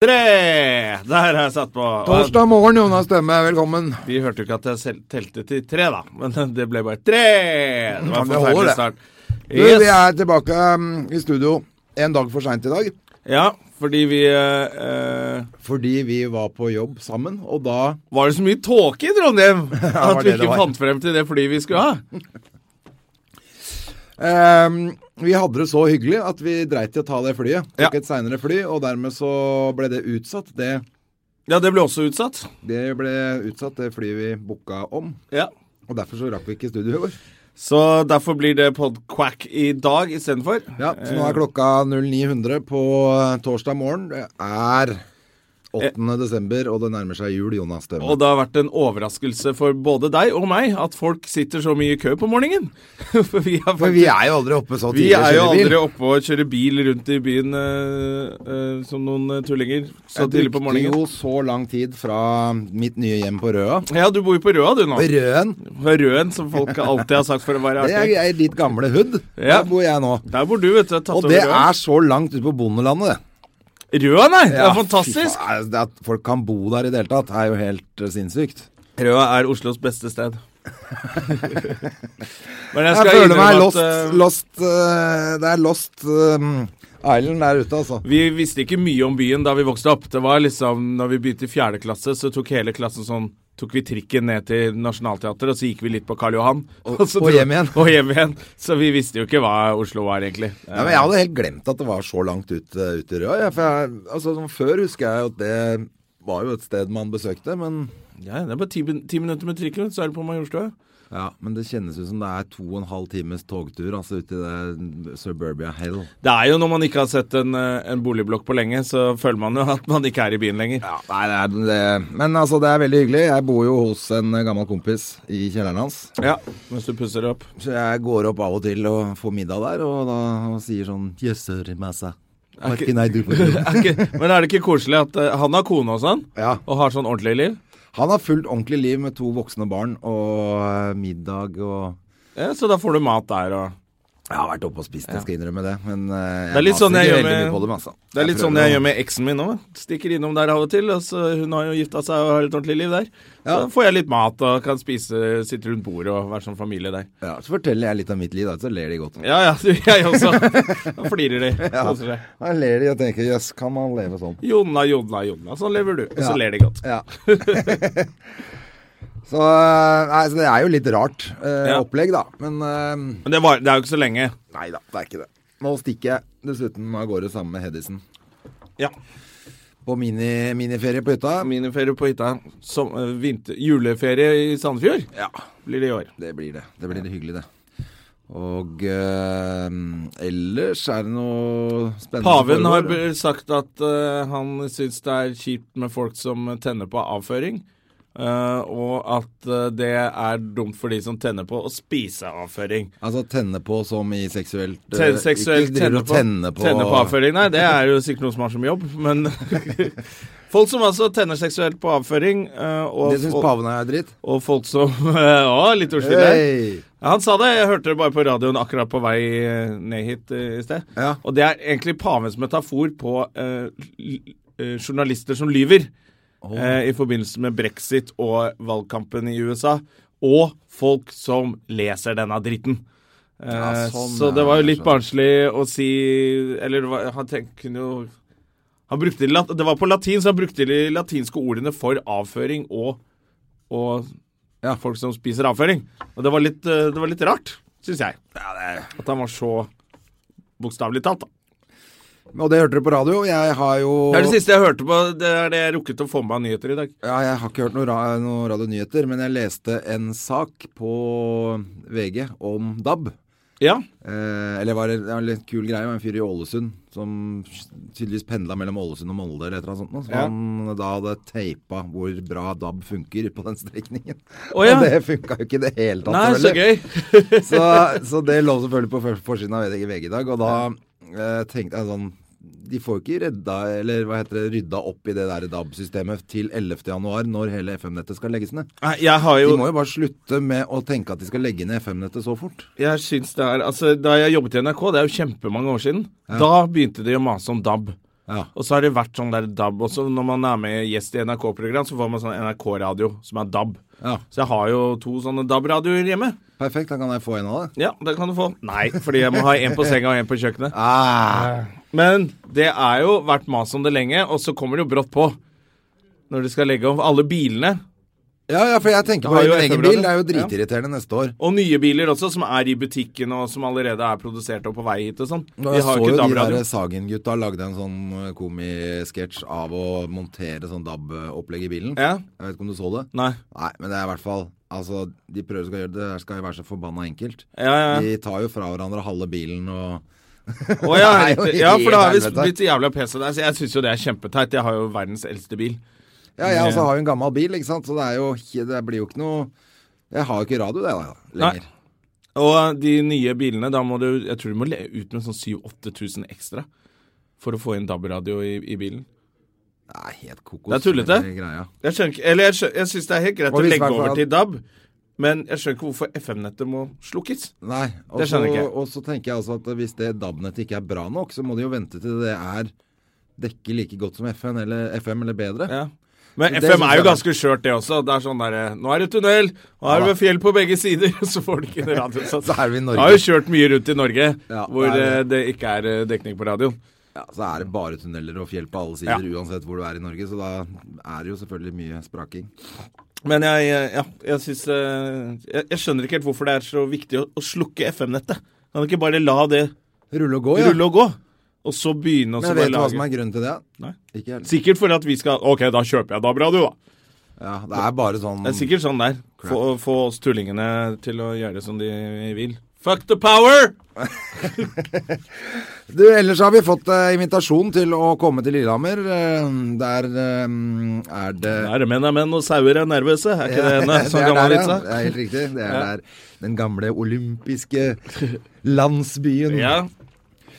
Tre! Der har jeg satt på. Torsdag morgen, Jonas Stemme, velkommen. Vi hørte jo ikke at jeg telte til tre, da. Men det ble bare tre! Det var det forferdelig start. Yes. Du, vi er tilbake um, i studio en dag for seint i dag. Ja, fordi vi eh, eh, Fordi vi var på jobb sammen, og da Var det så mye tåke i Trondheim at vi ikke fant frem til det flyet vi skulle ha? Um, Vi hadde det så hyggelig at vi dreit i å ta det flyet. Tok Ja. et seinere fly, og dermed så ble det utsatt. Det, Ja, det ble også utsatt. det ble utsatt, det flyet vi booka om. Ja. Og derfor så rakk vi ikke studio i går. Så derfor blir det Podquack i dag istedenfor. Ja, så nå er klokka 0900 på torsdag morgen. Det er 8. desember, og det nærmer seg jul, Jonas Støme. Og det har vært en overraskelse for både deg og meg at folk sitter så mye i kø på morgenen. For vi, faktisk, For vi er jo aldri oppe så Vi tidlig og er jo aldri oppe og kjører bil rundt i byen eh, eh, som noen eh, tullinger så Jeg tidlig på morgenen. Jeg brukte jo så lang tid fra mitt nye hjem på Røa. Ja, du bor jo på Røa du nå. På Røen. På Røen, som folk alltid har sagt for å være artig. Det er, er ditt gamle hood. Ja. Der bor jeg nå. Der bor du, vet du. Og det er så langt ute på bondelandet, det. Røa, nei! Det er fantastisk. fy faen, det At folk kan bo der i det hele tatt, er jo helt eh, sinnssykt. Røa er Oslos beste sted. Men jeg Jeg, skal føler meg innrømme lost, at eh, lost eh, Det er lost um, island der ute, altså. Vi visste ikke mye om byen da vi vokste opp. Det var liksom, når vi begynte i fjerde klasse, så tok hele klassen sånn Tok vi trikken ned til Nationaltheatret, og så gikk vi litt på Karl Johan. Og- og hjem igjen. Og hjem igjen. Så vi visste jo ikke hva Oslo var, egentlig. Ja, men Jeg hadde helt glemt at det var så langt ut, uh, ut i Røa. Ja, for jeg, altså, før husker jeg at det var jo et sted man besøkte, men Ja, det er bare ti, ti minutter med trikken, så er du på Majorstua. Ja, men det kjennes ut som det er to og en halv times togtur altså ut i det suburbia hell. Det er jo når man ikke har sett en, eh, en boligblokk på lenge, så føler man jo at man ikke er i byen lenger. Ja, nei, det er, det, Men altså, det er veldig hyggelig. Jeg bor jo hos en gammel kompis i kjelleren hans. Ja, mens du pusser opp. Så jeg går opp av og til og får middag der, og da og sier sånn Yes, sir, massa. Er ikke-? Er ikke, men er det ikke koselig at eh, han har kone og sånn, Ja. og har sånn ordentlig liv? Han har fullt ordentlig liv med to voksne barn og eh, middag og Ja, Så da får du mat der og Jeg har vært oppe og spist, jeg skal innrømme det. Men jeg Det er litt sånn jeg gjør med- dem, altså. Det er litt sånn jeg gjør med eksen min nå. Stikker innom der av og til. Altså, hun har jo gifta seg og har et ordentlig liv der. Ja. Så får jeg litt mat og kan spise, sitte rundt bordet og være sånn familie der. Ja, Så forteller jeg litt av mitt liv, da, så ler de godt. Ja ja, jeg også. Da flirer de. Ja. Da ler de og tenker jøss, kan man leve sånn? Jonna, jonna, jonna. Sånn lever du. Og så Ja. ler de godt. Ja. så, eh, nei, så det er jo litt rart eh, Ja. opplegg, da. Men eh, Men det, var, det er jo ikke så lenge. nei da, det er ikke det. Nå stikker jeg dessuten av gårde sammen med Hedisen Ja. på mini, miniferie på hytta. Miniferie på hytta. Som, uh, vinter, juleferie i Sandefjord Ja, blir det i år. det blir det. Det blir det hyggelig, det. Og uh, ellers er det noe spennende Paven har sagt at uh, han syns det er kjipt med folk som tenner på avføring. Eh, og at uh, det er dumt for de som tenner på å spise avføring. Altså tenne på som i seksuelt uh, Ten, seksuelt tenne på, tenne på, tenne på avføring. Nei, det er jo sikkert noen som har som jobb, men Folk som altså tenner seksuelt på avføring, eh, og, Det syns paven er dritt. og folk som Å, litt ordspill der. Hey. Ja, han sa det. Jeg hørte det bare på radioen akkurat på vei eh, ned hit eh, i sted. Ja. Og det er egentlig pavens metafor på eh, eh, journalister som lyver. Eh, I forbindelse med brexit og valgkampen i USA. Og folk som leser denne dritten. Eh, Ja, sånn, så det var jo litt barnslig å si Eller var, han tenk, kunne jo han brukte, Det var på latin, så han brukte de latinske ordene for avføring og, og ja, folk som spiser avføring. Og det var litt, eh, det var litt rart, syns jeg. At han var så bokstavelig talt, da. Og det hørte du på radio. Jeg har jo Det er det siste jeg hørte på. Det er det jeg rukket å få med av nyheter i dag. Ja, jeg har ikke hørt noen ra noe radionyheter, men jeg leste en sak på VG om DAB. Ja. Eh, eller var det, det var en litt kul greie. Det var en fyr i Ålesund som tydeligvis pendla mellom Ålesund og Molde eller et eller annet sånt. Så Ja. han da hadde teipa hvor bra DAB funker på den strekningen. Oh, ja. Og det funka jo ikke i det hele tatt. Nei, så gøy. så, så det lå selvfølgelig på for- forsiden av VG i dag, og da tenkte jeg sånn De får jo ikke redda, eller hva heter det, rydda opp i det der DAB-systemet til 11. januar, når hele FM-nettet skal legges ned. Nei, Jeg har De må jo bare slutte med å tenke at de skal legge ned FM-nettet så fort. Jeg syns det er Altså, da jeg jobbet i NRK, det er jo kjempemange år siden, da begynte de å mase om DAB. Ja. Og så har det vært sånn der DAB også. Når man er med gjest i NRK-program, så får man sånn NRK-radio som er DAB. Ja. Så jeg har jo to sånne DAB-radioer hjemme. Perfekt, da kan jeg få en av det. Ja, det kan du få. Nei, fordi jeg må ha en på senga og en på kjøkkenet. Ah, Men det er jo vært mas om det lenge, og så kommer det jo brått på. Når de skal legge om alle bilene. Ja, ja, for jeg tenker på min egen bil. Det er jo dritirriterende neste år. Og nye biler også, som er i butikken, og som allerede er produsert og på vei hit og sånn. Jeg har så jo de der Sagen-gutta lagde en sånn eh, komisketsj av å montere sånn DAB-opplegg i bilen. Ja? Jeg vet ikke om du så det? Nei. Nei, men det er i hvert fall Altså, de prøver å gjøre det Det skal jo være så forbanna enkelt. Ja, ja. De tar jo fra hverandre halve bilen og oh, ja, ja, for da har vi blitt jævla PC der. Så jeg syns jo det er kjempeteit. Jeg har jo verdens eldste bil. Ja, jeg også har jo en gammel bil, ikke sant, så det er jo Det blir jo ikke noe Jeg har jo ikke radio, det, da, lenger. Og de nye bilene, da må du Jeg tror du må le ut med sånn 7000-8000 ekstra for å få inn DAB-radio i, i bilen. Det er helt kokos. Det er tullete. Jeg skjønner Eller jeg, jeg syns det er helt greit å legge over til DAB, men jeg skjønner ikke hvorfor FM-nettet må slukkes. Nei. Og Det skjønner jeg ikke. Og så tenker jeg altså at hvis det DAB-nettet ikke er bra nok, så må de jo vente til det er dekker like godt som FN eller, FM eller bedre. Ja. Men Det FM er jo ganske skjørt, det også. Det er sånn derre Nå er det tunnel, nå er det fjell på begge sider, så får du ikke radiosats. Så er vi i Norge. Jeg har jo kjørt mye rundt i Norge Ja, hvor det eh, det ikke er eh, dekning på radioen. Ja, så er det bare tunneler og fjell på alle sider uansett hvor du er i Norge, så da er det jo selvfølgelig mye spraking. Men jeg, ja, jeg syns eh, jeg, jeg skjønner ikke helt hvorfor det er så viktig å, å slukke FM-nettet. Kan du ikke bare la det Rulle og gå, ja. rulle og gå? Og så begynne å Men så vet du hva som er grunnen til det? Nei. Ikke heller. Sikkert for at vi skal OK, da kjøper jeg DAB-radio, da. Ja, det er bare sånn Det er sikkert sånn der. Få, få oss tullingene til å gjøre det som de vil. Fuck the power! Du, ellers har vi fått eh, invitasjon til å komme til Lillehammer. Eh, der eh, er det Der menn er menn og sauer er nervøse. Er ikke det en det sånn gammel vits? ja. Det er helt riktig. Det er Ja. der den gamle olympiske landsbyen. Ja.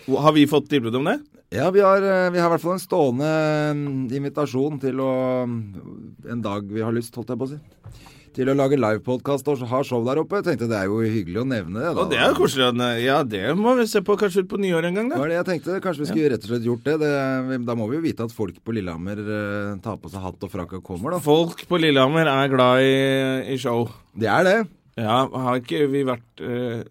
Har vi fått tilbud om det? Ja, vi har, eh, vi har i hvert fall en stående mm, invitasjon til å En dag vi har lyst, holdt jeg på å si. Til å lage livepodkast og ha show der oppe. Jeg tenkte det er jo hyggelig å nevne det. da. Og det er koselig. Ja, det må vi se på kanskje ut på nyåret en gang, Det da. var det jeg tenkte. Kanskje vi skulle rett og slett gjort det. det. Da må vi jo vite at folk på Lillehammer eh, tar på seg hatt og frakk og kommer, da. Folk på Lillehammer er glad i, i show. Det er det. Ja, har ikke vi vært eh,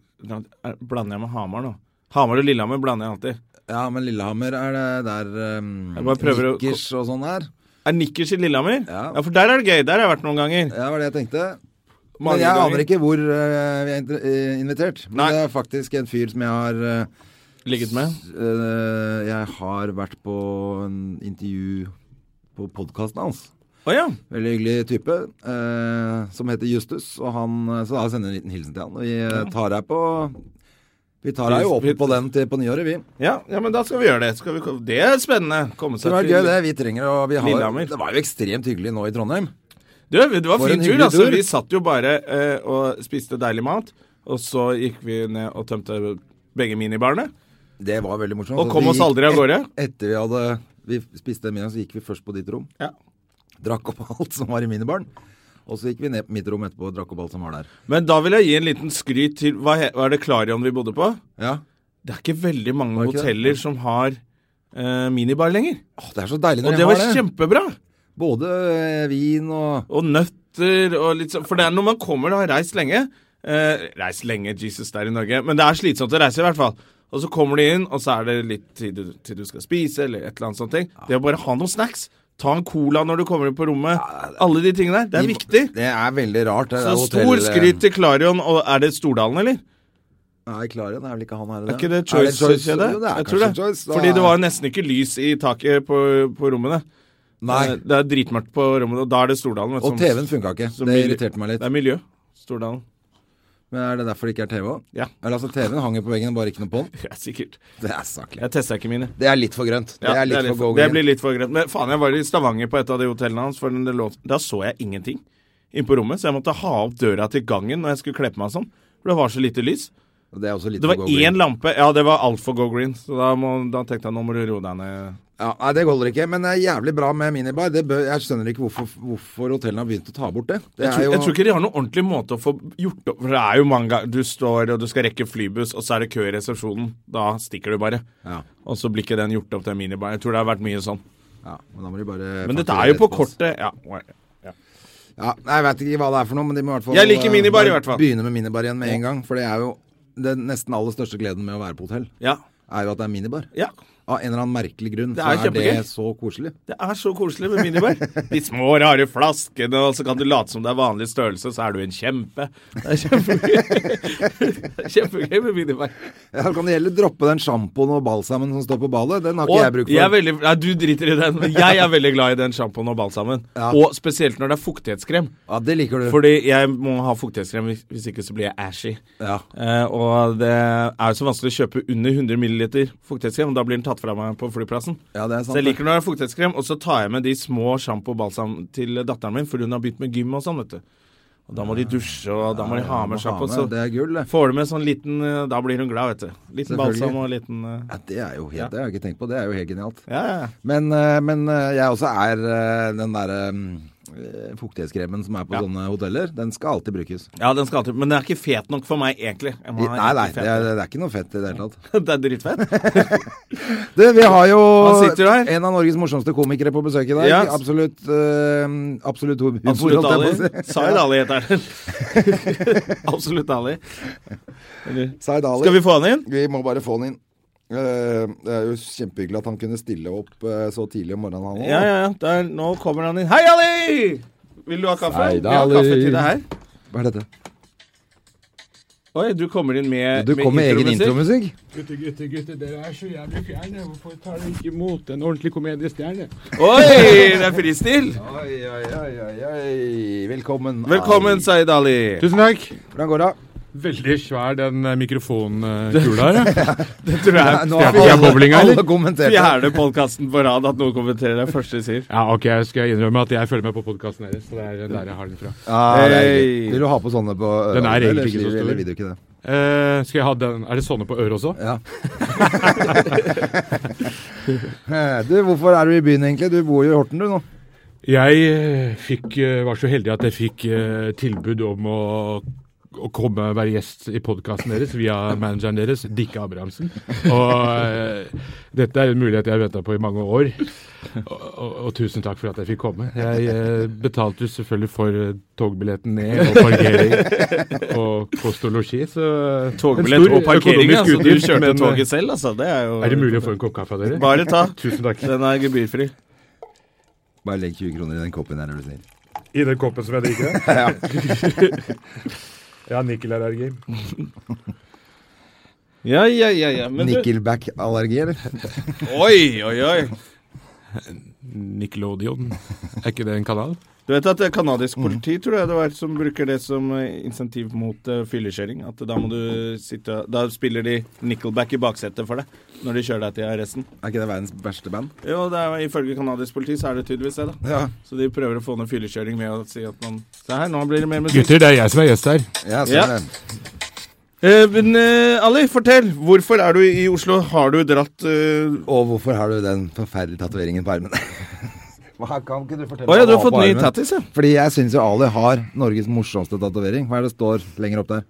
er- Blander jeg med Hamar nå? Hamar og Lillehammer blander jeg alltid. Ja, men Lillehammer er det der um, Nikkers å- og sånn er. Er Nikkers i Lillehammer? Ja. ja. for der er det gøy. Der har jeg vært noen ganger. Ja, det var det jeg tenkte. Mange Men jeg ganger. aner ikke hvor uh, vi er eh, invitert. Men Nei. det er faktisk en fyr som jeg har uh, Ligget med. Uh, Jeg har vært på en intervju på podkasten hans. Oh, ja. Veldig hyggelig type. eh, som heter Justus. Og han, så da sender jeg en liten hilsen til han. Og vi tar deg på Vi tar deg jo opp på den til på nyåret, vi. ja. Ja, men da skal vi gjøre det. Skal vi, det er spennende. Komme Det seg var til gøy, det. Vi trenger å vi har. Det var jo ekstremt hyggelig nå i Trondheim. Du, det var For fin tur. altså. tur. Vi satt jo bare eh, og spiste deilig mat. Og så gikk vi ned og tømte begge minibarene. Det var veldig morsomt. Og kom oss aldri av gårde. et- Etter vi hadde Vi spiste middag, så gikk vi først på ditt rom. Ja. Drakk opp alt som var i minibaren. Og så gikk vi ned på mitt rom etterpå og drakk opp alt som var der. Men da vil jeg gi en liten skryt til Hva, he, hva er det Klarion vi bodde på? Ja. Det er ikke veldig mange ikke hoteller det? som har eh, minibar lenger. Åh, det er så deilig når Og de det Og det var kjempebra. Både eh, vin og Og nøtter og litt sånn For det er når man kommer og har reist lenge eh, Reist lenge, Jesus, der i Norge. Men det er slitsomt å reise, i hvert fall. Og så kommer du inn, og så er det litt tid du, til du skal spise, eller et eller annet sånt. ting. Det å bare ha noen snacks. Ta en cola når du kommer på rommet. Alle de tingene der. Det er De- viktig. Det er veldig rart. Det Så der stor skryt til Klarion. Og er det Stordalen, eller? Nei, Klarion er vel ikke han her? Er ikke det Choice-kjedet? Det Jeg tror det. Choice. Da Fordi det var nesten ikke lys i taket på, på rommene. Nei. Det er dritmørkt på rommet, og da er det Stordalen. vet Og TV-en funka ikke. Det irriterte meg litt. Det er miljø. Stordalen. Men Er det derfor det ikke er TV òg? Ja. Eller altså, TV-en hang jo på veggen, bare ikke noe på den. Ja, sikkert. Det er saklig. Jeg testa ikke mine. Det er litt for grønt. Det Ja, er litt for det blir litt for grønt. Men faen, jeg var i Stavanger på et av de hotellene hans, for det da så jeg ingenting inn på rommet. Så jeg måtte ha opp døra til gangen når jeg skulle kle på meg sånn. For det var så lite lys. Det er også litt Det var én lampe. Ja, det var altfor go green. Så da, må, da tenkte jeg nå må du roe deg ned. Ja, nei, det holder ikke. Men det er jævlig bra med minibar. Det bør, jeg skjønner ikke hvorfor, hvorfor hotellene har begynt å ta bort det. det Jeg tror, jo, jeg tror ikke de har noen ordentlig måte å få gjort det For det er jo mange ganger Du står og du skal rekke flybuss, og så er det kø i resepsjonen. Da stikker du bare. ja, Og så blir ikke den gjort opp, til en minibar. Jeg tror det har vært mye sånn. ja, men da må de bare Men dette er jo på kortet. Ja. Ja, ja Jeg vet ikke hva det er for noe, men de må i hvert fall Jeg liker minibar i hvert fall. begynne med minibar igjen med en gang. For det er jo den nesten aller største gleden med å være på hotell, ja. er jo at det er minibar. ja. Av en eller annen merkelig grunn Det så er er det så koselig. Det er så koselig med minibar. De små, rare flaskene, og så kan du late som det er vanlig størrelse, så er du en kjempe. Det er kjempegøy. Er kjempegøy med minibar. Ja, Kan det heller droppe den sjampoen og balsamen som står på ballet? Den har ikke Og jeg bruk for. jeg er veldig, nei, du driter i den, jeg er veldig glad i den sjampoen og balsamen. Ja. Og spesielt når det er fuktighetskrem. Ja, det liker du. Fordi jeg må ha fuktighetskrem, hvis- hvis ikke så blir jeg ashy. Ja. Eh, og det er jo så vanskelig å kjøpe under 100 ml fuktighetskrem, og da blir den tatt fra meg på flyplassen. ja, det er sant. Så jeg liker når det er fuktighetskrem, og så tar jeg med de små sjampo og balsam til datteren min, for hun har begynt med gym og sånn, vet du. Og da må de dusje, og da må de ha med sjampo. Så. Det er gull, det. får du med sånn liten eh, Da blir hun glad, vet du. Liten balsam og liten uh... Ja, det er jo helt, Ja. det har jeg ikke tenkt på. Det er jo helt genialt. Ja, ja. Men, eh, men jeg også er den derre fuktighetskremen som er på Ja. sånne hoteller, den skal alltid brukes. Ja, den skal alltid Men den er ikke fet nok for meg, egentlig. Nei, nei, det er, det er ikke noe fett i det hele tatt. det er dritfett. Du, vi har jo en av Norges morsomste komikere på besøk i dag. Yes. Absolutt uh, Absolutt humor, Absolutt Ali. Zaid Ali heter den. Absolutt Ali. Eller- Ali. Skal vi få han inn? Vi må bare få han inn. Eh, det er jo kjempehyggelig at han kunne stille opp eh, så tidlig om morgenen. Han, også. Ja, ja, ja. Der, nå kommer han inn. Hei, Ali! Vil du ha kaffe? Zaid Vi har kaffe til deg her. Hva er dette? Oi, du kommer inn med Du kom med egen intromusikk. Gutter, gutter, gutter, dere er så jævlig fjerne. Hvorfor tar dere ikke imot en ordentlig komediestjerne? Oi, det er fristil! Oi, oi, oi, oi, oi. Velkommen. Velkommen, Ali. Zaid Ali. Tusen takk. Hvordan går det? Veldig svær den eh, mikrofonkula her. ja. Det tror jeg Nå er har fikk jeg alle, boblinga, eller? fjerde podkasten på rad at noen kommenterer det første de sier. Ja, ok, jeg skal innrømme at jeg følger med på podkasten deres. Så det er der jeg har den fra. Ja, det er Hey. Vil du ha på sånne på øret? Den er egentlig ikke så stor. Eller vil du ikke det? Eh, skal jeg ha den Er det sånne på øret også? Ja. du, hvorfor er du i byen egentlig? Du bor jo i Horten du nå. Jeg eh, fikk, eh, var så heldig at jeg fikk tilbud om å, å komme og være gjest i podkasten deres via manageren deres, Dikke Abrahamsen. Og uh, dette er en mulighet jeg har venta på i mange år. Og, og, og tusen takk for at jeg fikk komme. Jeg uh, betalte jo selvfølgelig for eh, togbilletten ned og parkering og kost og losji, så Togbillett og parkering, altså. Du kjørte men, toget selv, altså. Det er jo Er det mulig å få en kopp kaffe av dere? Bare ta. Tusen takk. Den er gebyrfri. Bare legg 20 kroner i den koppen her, er du snill. I den koppen som jeg drikker? ja. Ja, nikkelallergi. Ja, ja, ja. ja. Nickelback-allergi, eller? Oi, oi, oi. Nickelodeon. Er ikke det en kanal? Du vet at det er kanadisk politi tror jeg det var, som bruker det som eh, insentiv mot uh, fyllekjøring. At da må du sitte Da spiller de Nickelback i baksetet for deg når de kjører deg til arresten. Er ikke det verdens verste band? Jo, det er, ifølge kanadisk politi så er det tydeligvis det, da. Ja. Så de prøver å få ned fyllekjøring med å si at man Se her, nå blir det mer musikk. Gutter, det er jeg som er gjest her. Ja, Ja. er det. Eh, men eh, Ali, fortell. Hvorfor er du i Oslo? Har du dratt eh, Og hvorfor har du den forferdelige tatoveringen på armen? Hva kan ikke du fortelle Å ja, hva du har fått ny tattis, ja. Fordi jeg syns jo Ali har Norges morsomste tatovering. Hva er det står lenger opp der?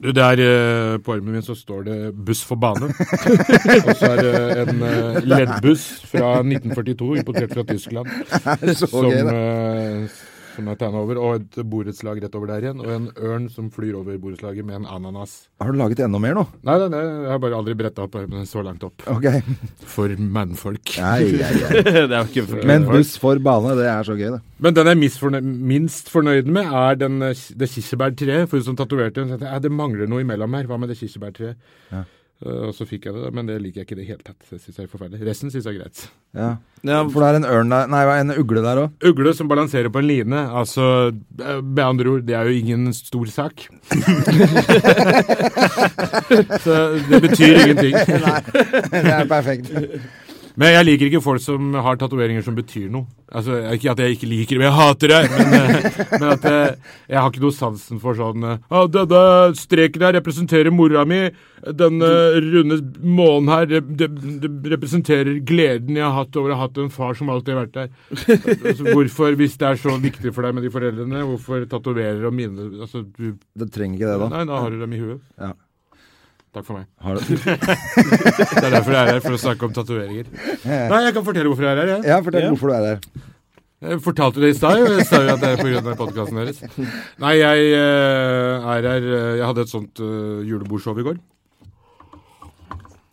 Du, der eh, På armen min så står det 'buss for bane'. Og så er det en uh, leddbuss fra 1942, importert fra Tyskland, Det er så som, gøy, da. eh, som er tegna over. Og et borettslag rett over der igjen. Og en ørn som flyr over borettslaget med en ananas. Har du laget enda mer nå? Nei, nei, nei, jeg har bare aldri bretta opp armene så langt opp. Ok. For mannfolk. Nei, nei, nei. det er jo ikke for Men buss for bane, det er så gøy, det. Men den jeg er minst fornøyd, minst fornøyd med, er den, eh, det kirsebærtreet. For hun som tatoverte den, sa at, det mangler noe imellom her. Hva med det kirsebærtreet? Ja. Eh, og så fikk jeg det, men det liker jeg ikke i det hele tatt. Det synes jeg er forferdelig. Resten syns jeg er greit. Ja. Ja, For det er en ørn der Nei, en ugle der òg. Ugle som balanserer på en line, altså eh, Med andre ord, det er jo ingen stor sak. så det betyr ingenting. nei, Det er perfekt. Men jeg liker ikke folk som har tatoveringer som betyr noe. Altså, Ikke at jeg ikke liker det, men jeg hater det. Men, eh, men at jeg, jeg har ikke noe sansen for sånn «Å, ah, Denne streken her representerer mora mi. Den eh, runde månen her det, det, det representerer gleden jeg har hatt over å ha hatt en far som alltid har vært der. Altså, hvorfor, hvis det er så viktig for deg med de foreldrene, hvorfor tatoverer og minner?» altså, du, Det trenger ikke det, da. Nei, da har du dem i huet. Ja. Takk for meg. Har du? Det er derfor jeg er her, for å snakke om tatoveringer. Nei, jeg kan fortelle hvorfor jeg er her. jeg. Ja, fortell hvorfor du er her. Jeg fortalte det i stad, jo. Jeg sa jo at det er pga. podkasten deres. Nei, jeg eh, er her eh, Jeg hadde et sånt uh, julebordshow i går.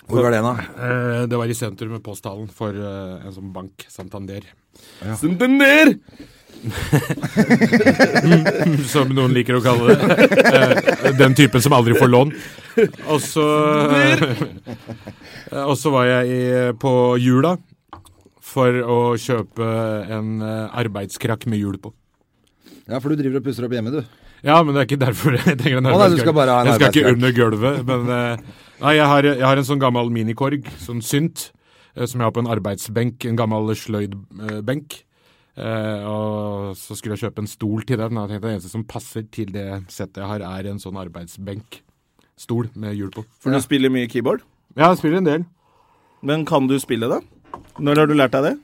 Hvor var det, da? Eh, det var i sentrum med posthallen for eh, en sånn bank, Santander. Santander! Som noen liker å kalle det. Eh, den typen som aldri får lån. Og så eh, Og så var jeg i, på Jula for å kjøpe en eh, arbeidskrakk med hjul på. Ja, for du driver og pusser opp hjemme, du. Ja, men det er ikke derfor jeg trenger en Å, nei, du skal arbeidskrakk. bare ha en Jeg skal ikke under gulvet, men eh, Nei, jeg har, jeg har en sånn gammel minikorg, sånn synt, som jeg har på en arbeidsbenk, en gammel sløydbenk. Uh, og så skulle jeg kjøpe en stol til den. og Jeg tenkte Det eneste som passer til det settet jeg har, er en sånn arbeidsbenk. Stol med hjul på. For du spiller mye keyboard. Ja, jeg spiller en del. Men kan du spille det? Når har du lært deg det?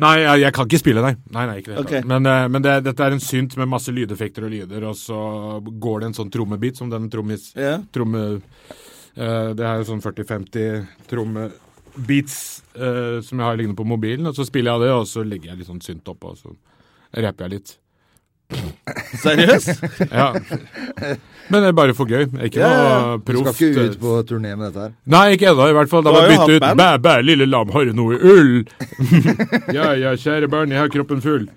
Nei, jeg, jeg kan ikke spille, nei. Nei, nei, ikke det. okay. Men, eh, men det, dette er en synt med masse lydeffekter og lyder, og så går det en sånn trommebit som den trommis... Yeah. Tromme... uh, det er jo sånn 40-50 trommebeats uh, som jeg har liggende på mobilen, og så spiller jeg det, og så legger jeg litt sånn synt oppå, og så rapper jeg litt. Seriøst? Ja. Men det er bare for gøy. Ikke Ja, noe Du skal ikke ut på turné med dette her. Nei, ikke ennå, i hvert fall. Da må har jeg bytte ut. Bæ, bæ, lille lam, har du noe ull? ja, ja, kjære barn, jeg har kroppen full.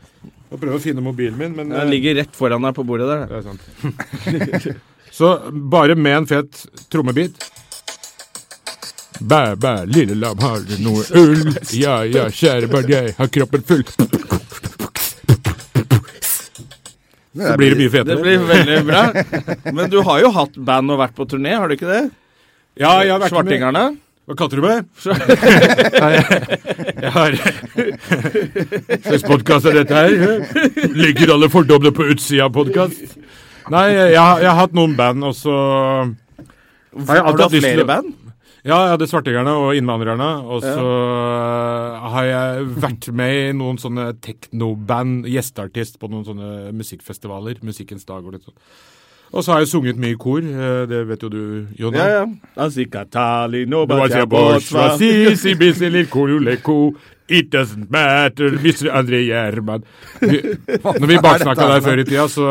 Jeg prøver å finne mobilen min, men Den ligger rett foran deg på bordet der. Det er sant. Så bare med en fet trommebit. Bæ, bæ, lille lam, har du noe ull? Ja, ja, kjære barn, jeg har kroppen full. Så blir det mye Det blir veldig bra. Men du har jo hatt band og vært på turné, har du ikke det? Ja, jeg har vært med. Svartingerne? Hva kalte du meg? Jeg, har Slags podkast er dette her? Ligger alle fordommene på utsida av podkast? Nei, jeg, har- jeg har hatt noen band, og så Har, jeg du hatt flere band? Ja, jeg hadde Svartingerne og Innvandrerne. Og så ja. har jeg vært med i noen sånne teknoband, gjesteartist på noen sånne musikkfestivaler. Musikkens dag og litt sånn. Og så har jeg sunget mye i kor. eh, Det vet jo du, Jonna. Ja, ja. Det. It doesn't matter, Mr. André Gjerman. Når vi baksnakka der før i tida, så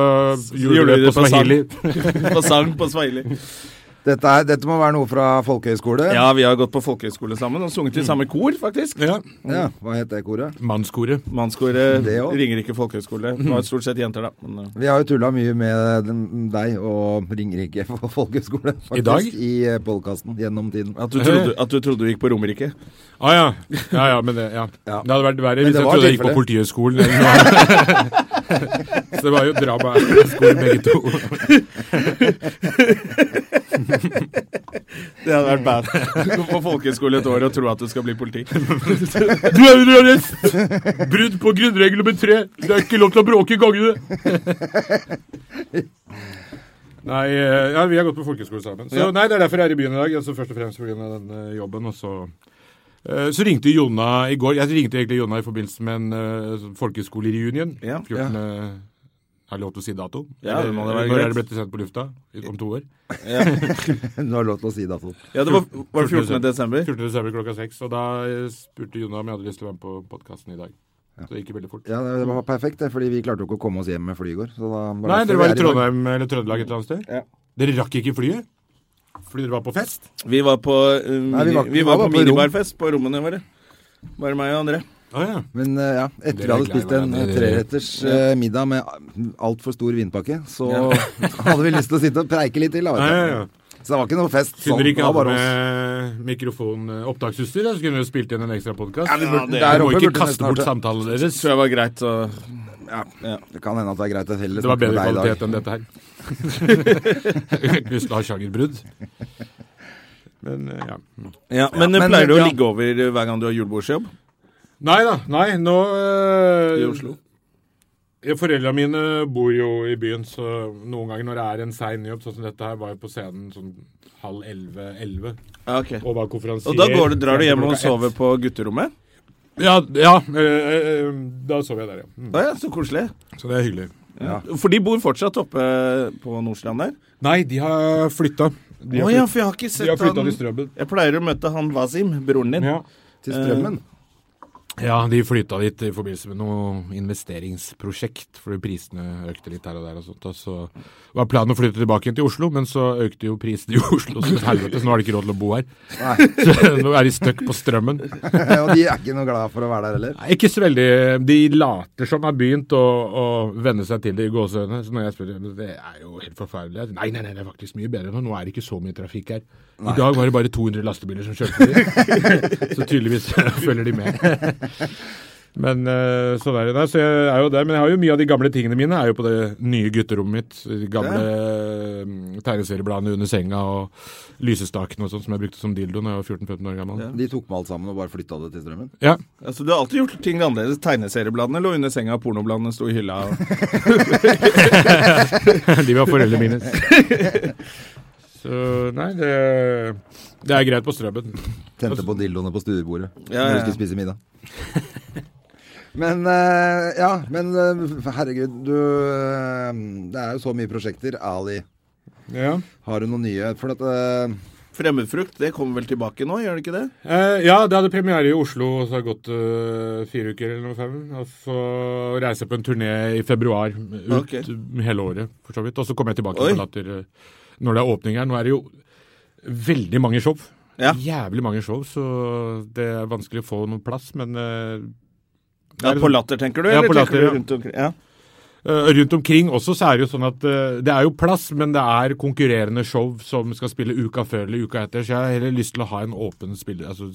gjorde vi det på swahili. på sang på swahili. Dette, er, dette må være noe fra folkehøyskole. Ja, vi har gått på folkehøyskole sammen og sunget i samme kor, faktisk. Ja. Ja, Hva het det koret? Mannskoret. Mannskoret. Ringerike folkehøyskole. Det var stort sett jenter, da. Men, uh, Vi har jo tulla mye med deg og Ringerike folkehøyskole faktisk, I dag? i eh, podkasten gjennom tiden. at, du trodde, at du trodde du gikk på Romerike. Ah, ja. ja, ja, men det, ja. Ja. det hadde vært verre hvis jeg trodde jeg gikk på. Politihøgskolen. Så det var jo dramaskole begge to. Det hadde vært bad. Gå på folkehøyskole et år og tro at du skal bli politi. Du er under arrest! Brudd på grunnregel nummer tre. Det er ikke lov til å bråke i gangene. Nei, eh, ja, vi har gått på folkehøyskole sammen. Så Ja. nei, Det er derfor jeg er i byen i dag. Altså Først og fremst pga. den jobben. Og så eh, så ringte Jonna i går. Jeg ringte egentlig Jonna i forbindelse med en uh, sånn folkehøyskolereunion. Ja. 14. Er det lov til å si dato? Ja, det må det være Når greit. er det blitt sendt på lufta? Om to år? Du har lov til å si dato. Ja, det var, var det 14. desember. 14. desember klokka seks. Og da eh, spurte Jonna om jeg hadde lyst til å være med på podkasten i dag. Så det gikk veldig fort. Ja, det var perfekt, fordi vi klarte jo ikke å komme oss hjem med fly i går. Så da, Nei, dere var i er. Trondheim eller Trøndelag et eller annet sted? Ja. Dere rakk ikke flyet? Fordi dere var på fest? Vi var på, uh, Nei, vi var- vi var var på på rom. minibarfest på rommene våre. Bare meg og André. Ah, ja. Men uh, ja, etter vi hadde spist en hverandre, treretters uh, middag med altfor stor vinpakke, så hadde vi lyst til å sitte og preike litt til. Da, Ja, ja, Så det var ikke noe fest. Siden Sånn, dere ikke var hadde bare oss. mikrofon, eh, så kunne vi spilt inn en ekstra podkast. Ja, det- du der må ikke burde kaste bort samtalen deres. tror jeg var greit å Ja. Det kan hende at det er greit å heller Det var bedre kvalitet enn dette her. Lyst til å ha sjangerbrudd. Men eh, ja. Ja, Men, ja, pleier du å ja. ligge over eh, hver gang du har julebordsjobb Nei da. Nei, nå øh, i Oslo? Foreldra mine bor jo i byen, så noen ganger når det er en sein jobb, sånn som dette her, var jeg på scenen sånn halv elleve-elleve. Okay. Og var konferansier. Og da går du, drar du hjem og sover ett. på gutterommet? Ja, ja øh, øh, da sover jeg der, ja. Mm. Ah, ja, så koselig. Så det er hyggelig. Ja. For de bor fortsatt oppe på Nordstrand der? Nei, de har flytta. De har, flytta han til Strømmen. Jeg pleier å møte han Wasim, broren din. Ja. Til strømmen. Ja, de flytta dit i forbindelse med noe investeringsprosjekt, fordi prisene økte litt her og der og sånt. Og så var planen å flytte tilbake igjen til Oslo, men så økte jo prisene i Oslo som et helvete, så nå har de ikke råd til å bo her. Nei. Så nå er de stuck på strømmen. og de er ikke noe glad for å være der heller. Nei, Ikke så veldig De later som har begynt å, å venne seg til det i gåseøynene. Så når jeg spør dem det er jo helt forferdelig. Nei, nei, nei, det er faktisk mye bedre nå. Nå er det ikke så mye trafikk her. I dag var det bare 200 lastebiler som kjørte dit. så tydeligvis følger de med. Men eh, sånn er det. Nei, så jeg er jo der. Men jeg har jo mye av de gamle tingene mine er jo på det nye gutterommet mitt. De gamle eh, tegneseriebladene under senga og lysestakene og sånn som jeg brukte som dildo da jeg var 14-15 år gammel. De tok med alt sammen og bare flytta det til strømmen. Ja. Altså, du har alltid gjort ting annerledes. Tegneseriebladene lå under senga, pornobladene sto i hylla. Og... De var foreldrene mine. Så nei, det, det er greit på strømmen. Tente på dildoene på stuebordet Ja, når ja. du skulle spise middag. Men eh, ja, men eh, herregud, du eh, Det er jo så mye prosjekter. Ali, Ja. har du noen nye? For at Fremmedfrukt, det kommer vel tilbake nå, gjør det ikke det? Eh, ja, det hadde premiere i Oslo, og så har det gått uh, fire uker eller noe fem. Og så reiser jeg på en turné i februar, ut okay. hele året, for så vidt. Og så kommer jeg tilbake Oi. på Latter når det er åpning her. Nå er det jo veldig mange show. Ja. Jævlig mange show, så det er vanskelig å få noen plass, men eh, Ja, På liksom- Latter, tenker du? Ja, eller på tenker du rundt omkring? Ja. Uh, rundt omkring også så er det jo sånn at uh, det er jo plass, men det er konkurrerende show som skal spille uka før eller uka etter. Så jeg har heller lyst til å ha en åpen spiller, altså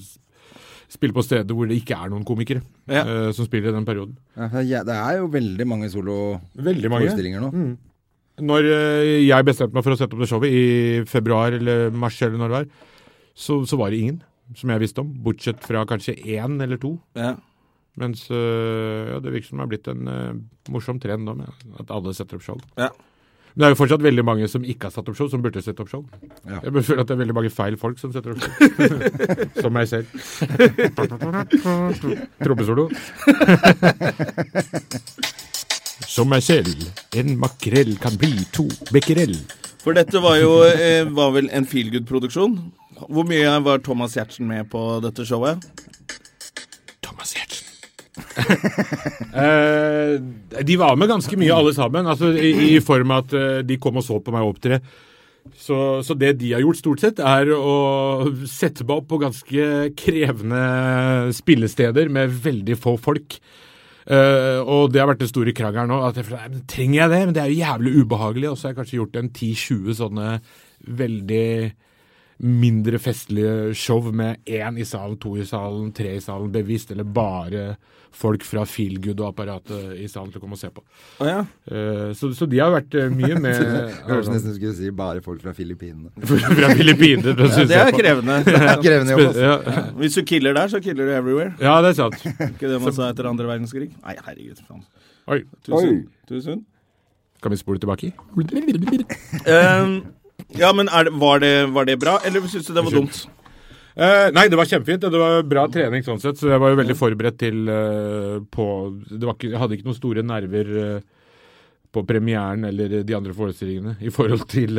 spille på steder hvor det ikke er noen komikere Ja. uh, som spiller i den perioden. ja, det er jo veldig mange soloforestillinger nå. Når eh, jeg bestemte meg for å sette opp det showet i februar eller mars eller når det var, så, så var det ingen som jeg visste om, bortsett fra kanskje én eller to. Ja. Mens eh, ja, det virker som det har blitt en uh, morsom trend nå, med at alle setter opp show. Ja. Men det er jo fortsatt veldig mange som ikke har satt opp show, som burde sette opp show. Ja. Jeg føler at det er veldig mange feil folk som setter opp show. som meg selv. Trommesolo. som meg selv. En makrell kan bli to becquerel. For dette var jo eh, var vel en feelgood-produksjon. Hvor mye var Thomas Giertsen med på dette showet? Thomas Giertsen. eh, de var med ganske mye, alle sammen. Altså, i, I form av at eh, de kom og så på meg opptre. Så, så det de har gjort, stort sett, er å sette meg opp på ganske krevende spillesteder med veldig få folk. Eh, og det har vært den store krangelen nå. At jeg, "Nei, trenger jeg det? Men det er jo jævlig ubehagelig. Og så har jeg kanskje gjort en 10-20 sånne veldig mindre festlige show med én i salen, to i salen, tre i salen, bevisst, eller bare folk fra Feelgood og apparatet i salen til å komme og se på. Oh, ja. Eh, så, så de har vært eh, mye med Høres nesten ut som du skulle si bare folk fra Filippinene. fra Filippinene. til å ja. synes Det er jeg krevende. Det er krevende jobb, også. Ja, Hvis du killer der, så killer du everywhere. ja, det er sant. Ikke det man sa etter andre verdenskrig? Nei, herregud. faen. Oi. Tusen. Tusen. Kan vi spole tilbake? Ehm, ja, men det, var, det, var det bra, eller syns du det var dumt? Uh, nei, det var kjempefint. Det var bra trening sånn sett, så jeg var jo veldig forberedt til uh, på det var ikke, Jeg hadde ikke noen store nerver uh, på premieren eller de andre forestillingene i forhold til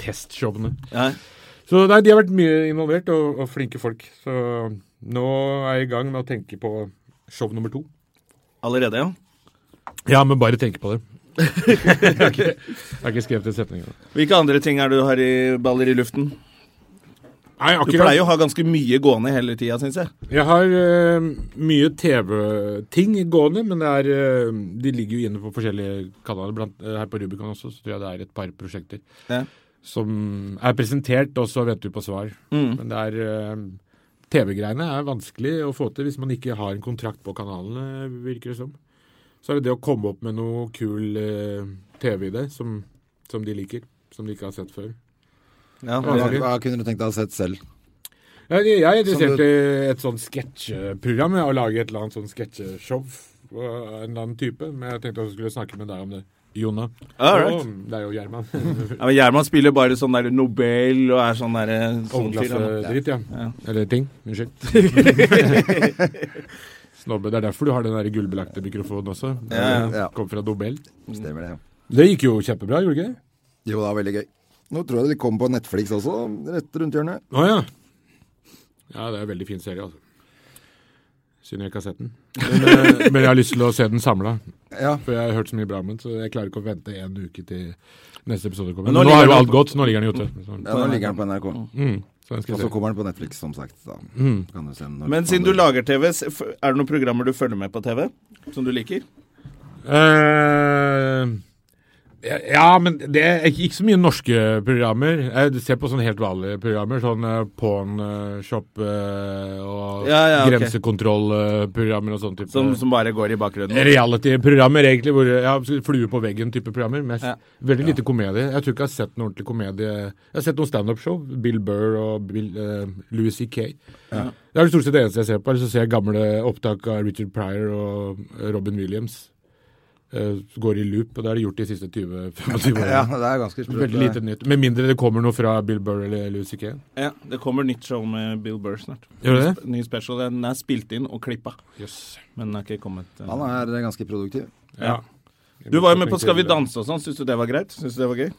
testshowene. Ja. Så nei, de har vært mye involvert, og, og flinke folk. Så nå er jeg i gang med å tenke på show nummer to. Allerede, ja. Ja, men bare tenke på det. Jeg, har ikke, ikke skrevet en setning. ennå. Hvilke andre ting er det du har i baller i luften? Nei, Du pleier jo å ha ganske mye gående hele tida, syns jeg. Jeg har uh, mye TV-ting gående, men det er, uh, de ligger jo inne på forskjellige kanaler. Blant, uh, her på Rubicon også, så tror jeg det er et par prosjekter. Ja. som er presentert, og så venter vi på svar. Men det er TV-greiene er vanskelig å få til hvis man ikke har en kontrakt på kanalene, virker det som. Så er det det å komme opp med noe kul eh, TV-idé som, som de liker. Som de ikke har sett før. Ja, Hva, Ja. hva kunne du tenkt deg å ha sett selv? Jeg, jeg er interessert du... i et sånt sketsjeprogram. ja, Å lage et eller annet sånn sketsjeshow av en eller annen type. Men jeg tenkte jeg skulle snakke med deg om det. Jonna. Right. Det er jo Gjerman. Ja, men Gjerman spiller bare sånn der Nobel og er sånn der sånn. Overklassedritt, ja. Ja. Eller ting. Unnskyld. Snobbe. Det er derfor du har den der gullbelagte mikrofonen også. Ja, ja. Kom fra Nobel. Stemmer det. ja. Det gikk jo kjempebra, gjorde det ikke det? Jo, det var veldig gøy. Nå tror jeg de kommer på Netflix også, rett rundt hjørnet. Å ja. Ja, det er en veldig fin serie, altså. Synd jeg ikke har sett den. Men, eh, men jeg har lyst til å se den samla. Ja. For jeg har hørt så mye bra om den, så jeg klarer ikke å vente en uke til neste episode kommer. Men nå nå, har jo alt gått. Nå ligger den ute. Ja, nå ligger den på NRK. mm, Og så kommer den på Netflix, som sagt. Da Mm. kan du se den når Men siden du lager TV, er det noen programmer du følger med på TV? Som du liker? Eh, ja, men det er ikke så mye norske programmer. Jeg ser på sånne helt vanlige programmer. Sånn eh, Shop eh, og Ja, ja, grensekontrollprogrammer og sånne type. Som, som bare går i bakgrunnen? Reality-programmer, egentlig. Hvor, ja, flue på veggen-type programmer. Mest, Ja. Veldig lite komedie. Jeg tror ikke jeg har sett noen ordentlig komedie. Jeg har sett noen standup-show. Bill Burr og Bill, uh, Louis C.K. Det er det stort sett det eneste jeg ser på. Eller så ser jeg gamle opptak av Richard Pryor og eh, Robin Williams. Eh, går i loop, og det har de gjort de siste 20-25 årene. Ja, det er ganske sprøtt. Veldig lite nytt. Med mindre det kommer noe fra Bill Burr eller Lucy Kane. Ja, det kommer nytt show med Bill Burr snart. Gjør det? Ny special. Den er spilt inn og klippa, Yes. men den er ikke kommet. Uh... Han er eh, ganske produktiv. Ja. Du var jo med på Skal vi danse og sånn. Syns du det var greit? Syns du det var gøy?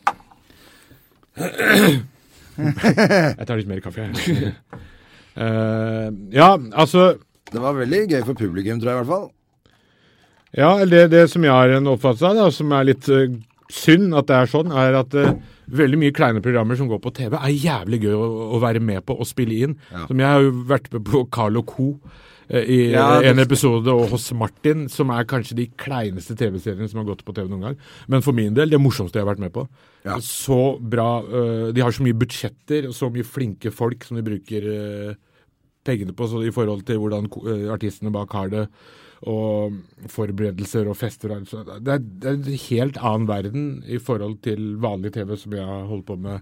Jeg tar litt mer kaffe, jeg. uh, ja, altså Det var veldig gøy for publikum, tror jeg i hvert fall. Ja, det, det som jeg har en oppfattelse av, da, som er litt uh, synd at det er sånn, er at uh, veldig mye kleine programmer som går på TV, er jævlig gøy å, å være med på og spille inn. Ja. Som jeg har jo vært med på Carl Co. eh, I Ja, en episode, og hos Martin, som er kanskje de kleineste TV-seriene som har gått på TV noen gang. Men for min del, det morsomste jeg har vært med på. Ja. Så bra De har så mye budsjetter, og så mye flinke folk som de bruker pengene på så i forhold til hvordan artistene bak har det, og forberedelser og fester. Det er, det er en helt annen verden i forhold til vanlig TV som jeg har holdt på med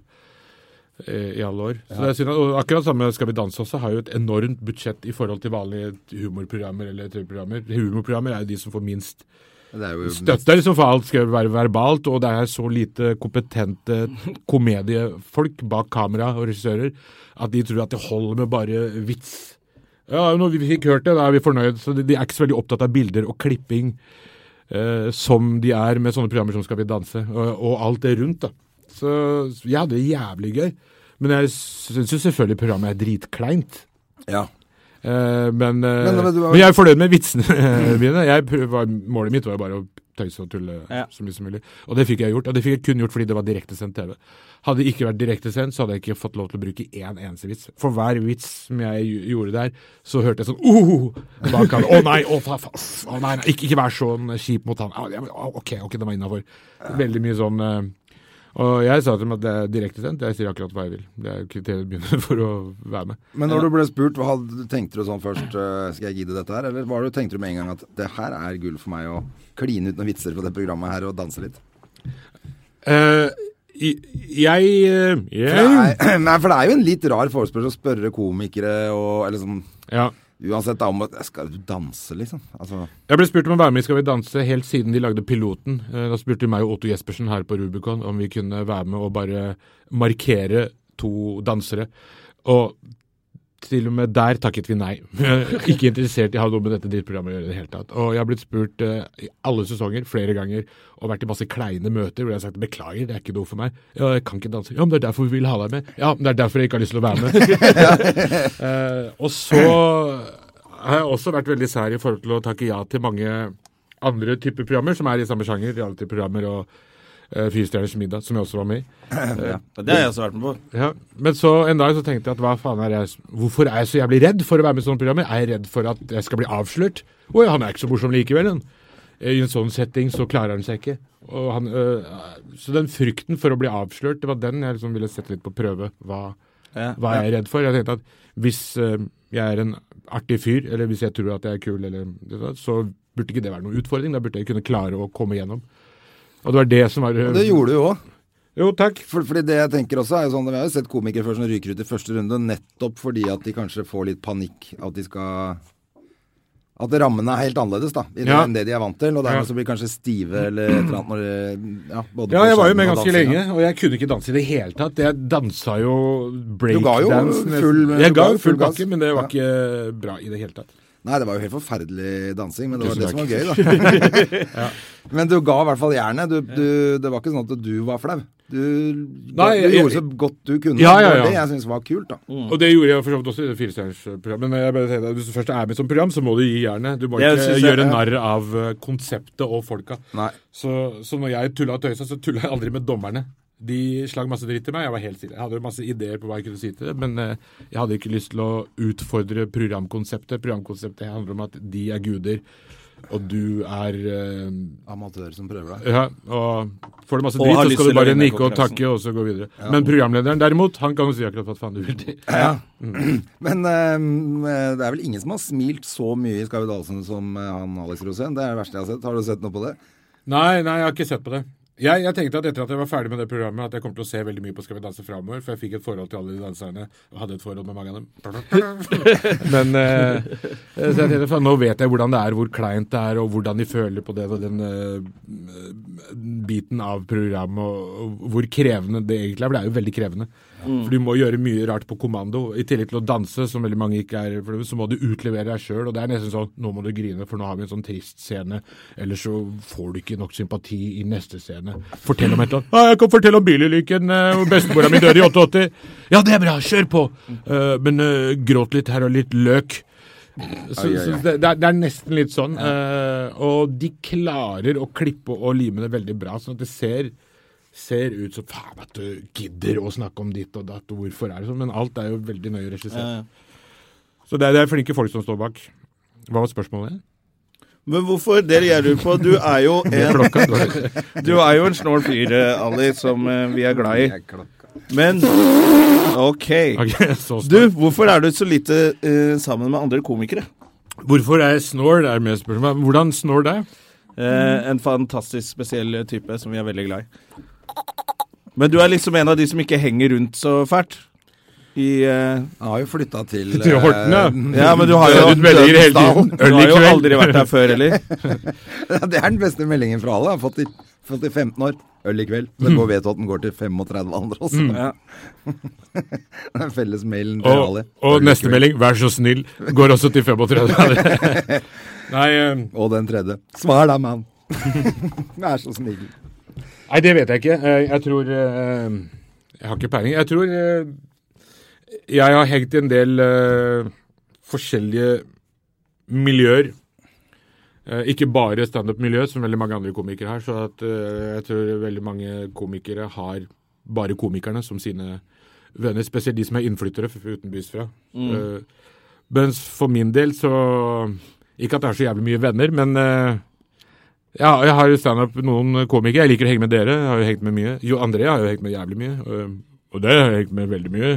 eh, i alle år. Så det er synd, og akkurat samme Skal vi danse også har jo et enormt budsjett i forhold til vanlige humorprogrammer eller TV-programmer. Humorprogrammer er jo de som får minst støtte, liksom, for alt skal være verbalt, og det er så lite kompetente komediefolk bak kamera og regissører at de tror at det holder med bare vits. Ja, når vi fikk hørt det, da er vi fornøyd. Så de, er ikke så veldig opptatt av bilder og klipping eh, som de er med sånne programmer som Skal vi danse, og, og alt det rundt. da. Så jeg hadde det jævlig gøy. Men jeg syns jo selvfølgelig programmet er dritkleint. Ja. Eh, men, eh, Men, men var- men jeg er fornøyd med vitsene mine. Jeg prøv- var, målet mitt var jo bare å tøyse og tulle Ja. så mye som mulig. Og det fikk jeg gjort. Og det fikk jeg kun gjort fordi det var direktesendt TV. Hadde det ikke vært direktesendt, så hadde jeg ikke fått lov til å bruke én eneste vits. For hver vits som jeg gjorde der, så hørte jeg sånn oh! bak han. Å nei, å, fa, fa, oh, nei, nei, ikke, ikke vær sånn kjip mot han. Ah, ja, men, ah, OK, ok, det var innafor. Veldig mye sånn eh, Og jeg sa til dem at det er direktesendt. Jeg sier akkurat hva jeg vil. Det er kriteriet begynner for å være med. Men når du ble spurt, hva hadde, tenkte du sånn først øh, Skal jeg gidde dette her? Eller var det, tenkte du med en gang at det her er gull for meg å kline ut noen vitser på det programmet her og danse litt? Uh, i- jeg, yeah. For jeg er, nei, for det er jo en litt rar forespørsel å spørre komikere og Eller sånn ja. Uansett da Skal du danse, liksom? Altså Jeg ble spurt om å være med i Skal vi danse helt siden de lagde piloten. Eh, Da spurte de meg og Otto Jespersen her på Rubicon om vi kunne være med og bare markere to dansere. Og til og med der takket vi nei. Ikke interessert i å ha noe med dette drittprogrammet å gjøre i det hele tatt. Og jeg har blitt spurt uh, i alle sesonger, flere ganger, og vært i masse kleine møter hvor jeg har sagt beklager, det er ikke noe for meg. Ja, jeg kan ikke danse. Ja, men det er derfor vi vil ha deg med. Ja, men det er derfor jeg ikke har lyst til å være med. uh, og så har jeg også vært veldig sær i forhold til å takke ja til mange andre typer programmer som er i samme sjanger. Reality-programmer og uh, Fyrstjerners middag, som jeg også var med i. Ja, det har jeg også vært med på. Ja, Men så en dag så tenkte jeg at hva faen er jeg Hvorfor er jeg så jævlig redd for å være med i sånne programmer? Er jeg redd for at jeg skal bli avslørt? Å ja, han er ikke så morsom likevel, han. I en sånn setting så klarer han seg ikke. Han, øh, så den frykten for å bli avslørt, det var den jeg liksom ville sette litt på prøve. Hva, Ja. hva er jeg redd for? Jeg tenkte at hvis øh, jeg er en artig fyr, eller hvis jeg tror at jeg er kul, eller, så burde ikke det være noen utfordring. Da burde jeg kunne klare å komme gjennom. Og det var det som var det gjorde du jo òg. Jo, takk. For, fordi det jeg tenker også er jo sånn, Vi har jo sett komikere før som ryker ut i første runde nettopp fordi at de kanskje får litt panikk. At de skal At rammene er helt annerledes da, i Ja. det de er vant til. Og Ja. så blir de kanskje stive eller et eller annet når ja, Ja, jeg var jo med ganske lenge, og jeg kunne ikke danse i det hele tatt. Jeg dansa jo Du ga jo breakdance. full- Jeg ga full full bakke, men det var ikke bra i det hele tatt. Nei, det var jo helt forferdelig dansing, men det var Tusen det som var gøy, da. Men du ga i hvert fall jernet. Du, du, det var ikke sånn at du var flau. Du, Nei, du jeg- gjorde så godt du kunne. Ja, ja, Det ja. var det jeg syntes var kult, da. Og det gjorde jeg for så vidt også i det firestjernersprogrammet. Men jeg bare tenker hvis du først er med som program, så må du gi jernet. Du må ikke jeg- gjøre ja. narr av konseptet og folka. Nei. Så, så når jeg tulla og tøysa, så tulla jeg aldri med dommerne. De slang masse dritt til meg. Jeg var helt stille. Jeg hadde masse ideer på hva jeg kunne si til det, men eh, jeg hadde ikke lyst til å utfordre programkonseptet. Programkonseptet handler om at de er guder, og du er uh, Amatør som prøver deg. Ja, og får du masse dritt, så skal du bare nikke og takke, og så gå videre. Men programlederen derimot, han kan jo si akkurat hva faen du vil til. Ja. Men eh, det er vel ingen som har smilt så mye i Skal vi som eh, han Alex Rosén. Det er det verste jeg har sett. Har du sett noe på det? Nei, nei, jeg har ikke sett på det. Jeg, jeg tenkte at etter at jeg var ferdig med det programmet, at jeg kom til å se veldig mye på Skal vi danse framover, for jeg fikk et forhold til alle de danserne, og hadde et forhold med mange av dem. Men eh, jeg tenkte, nå vet jeg hvordan det er, hvor kleint det er, og hvordan de føler på det, og den eh, biten av programmet, og, og hvor krevende det egentlig er. For det er jo veldig krevende. For du må gjøre mye rart på kommando. I tillegg til å danse, som veldig mange ikke er, for så må du utlevere deg sjøl. Og det er nesten sånn nå må du grine, for nå har vi en sånn trist scene. Ellers så får du ikke nok sympati i neste scene. Fortell om et eller annet. Ah, 'Jeg kan fortelle om bilulykken eh, hvor bestemora mi døde i 88.' Ja, det er bra, kjør på! Uh, men uh, gråt litt her og litt løk. Så, Ai, ai, ai. det, det, det er nesten litt sånn. Uh, og de klarer å klippe og lime det veldig bra, sånn at det ser ser ut som faen at du gidder å snakke om ditt og datt, og hvorfor er det sånn? Men alt er jo veldig nøye regissert. Så det er, det er flinke folk som står bak. Hva var spørsmålet? Men hvorfor? Det jeg lurer på. Du er jo en, du er jo en snål fyr, eh, Ali, som eh, vi er glad i. Men OK. Du, hvorfor er du så lite uh, sammen med andre komikere? Hvorfor er jeg snål? er mer spørsmål. Hvordan snål det? Eh, en fantastisk spesiell type som vi er veldig glad i. Men du er liksom en av de som ikke henger rundt så fælt. I uh, jeg har jo flytta til Til Horten, ja. eh, Ja, men du har jo, Du hele tiden. du Øl i har jo aldri vært der før, heller. Det er den beste meldingen fra alle. Jeg har fått i, fått i 15 år. Øl i kveld. Men nå vet du at den går til 35 andre også. Ja. Den felles mailen til Og, Ali. og neste melding, vær så snill, går også til 35. Nei, eh, Og den tredje. Svar da, mann. Vær så snill. Nei, det vet jeg ikke. Eh, Jeg tror eh, Jeg har ikke peiling. Jeg tror eh, jeg har hengt i en del forskjellige miljøer. Eh, Ikke bare standup-miljø, som veldig mange andre komikere har. Så at, jeg tror veldig mange komikere har bare komikerne som sine venner. Spesielt de som er innflyttere utenbys fra. Mm. Mens for min del så Ikke at jeg har så jævlig mye venner, men ja, jeg har standup noen komikere. Jeg liker å henge med dere. Jeg har jo hengt med mye. Jo André har jo hengt med jævlig mye. Og, det har jeg hengt med veldig mye.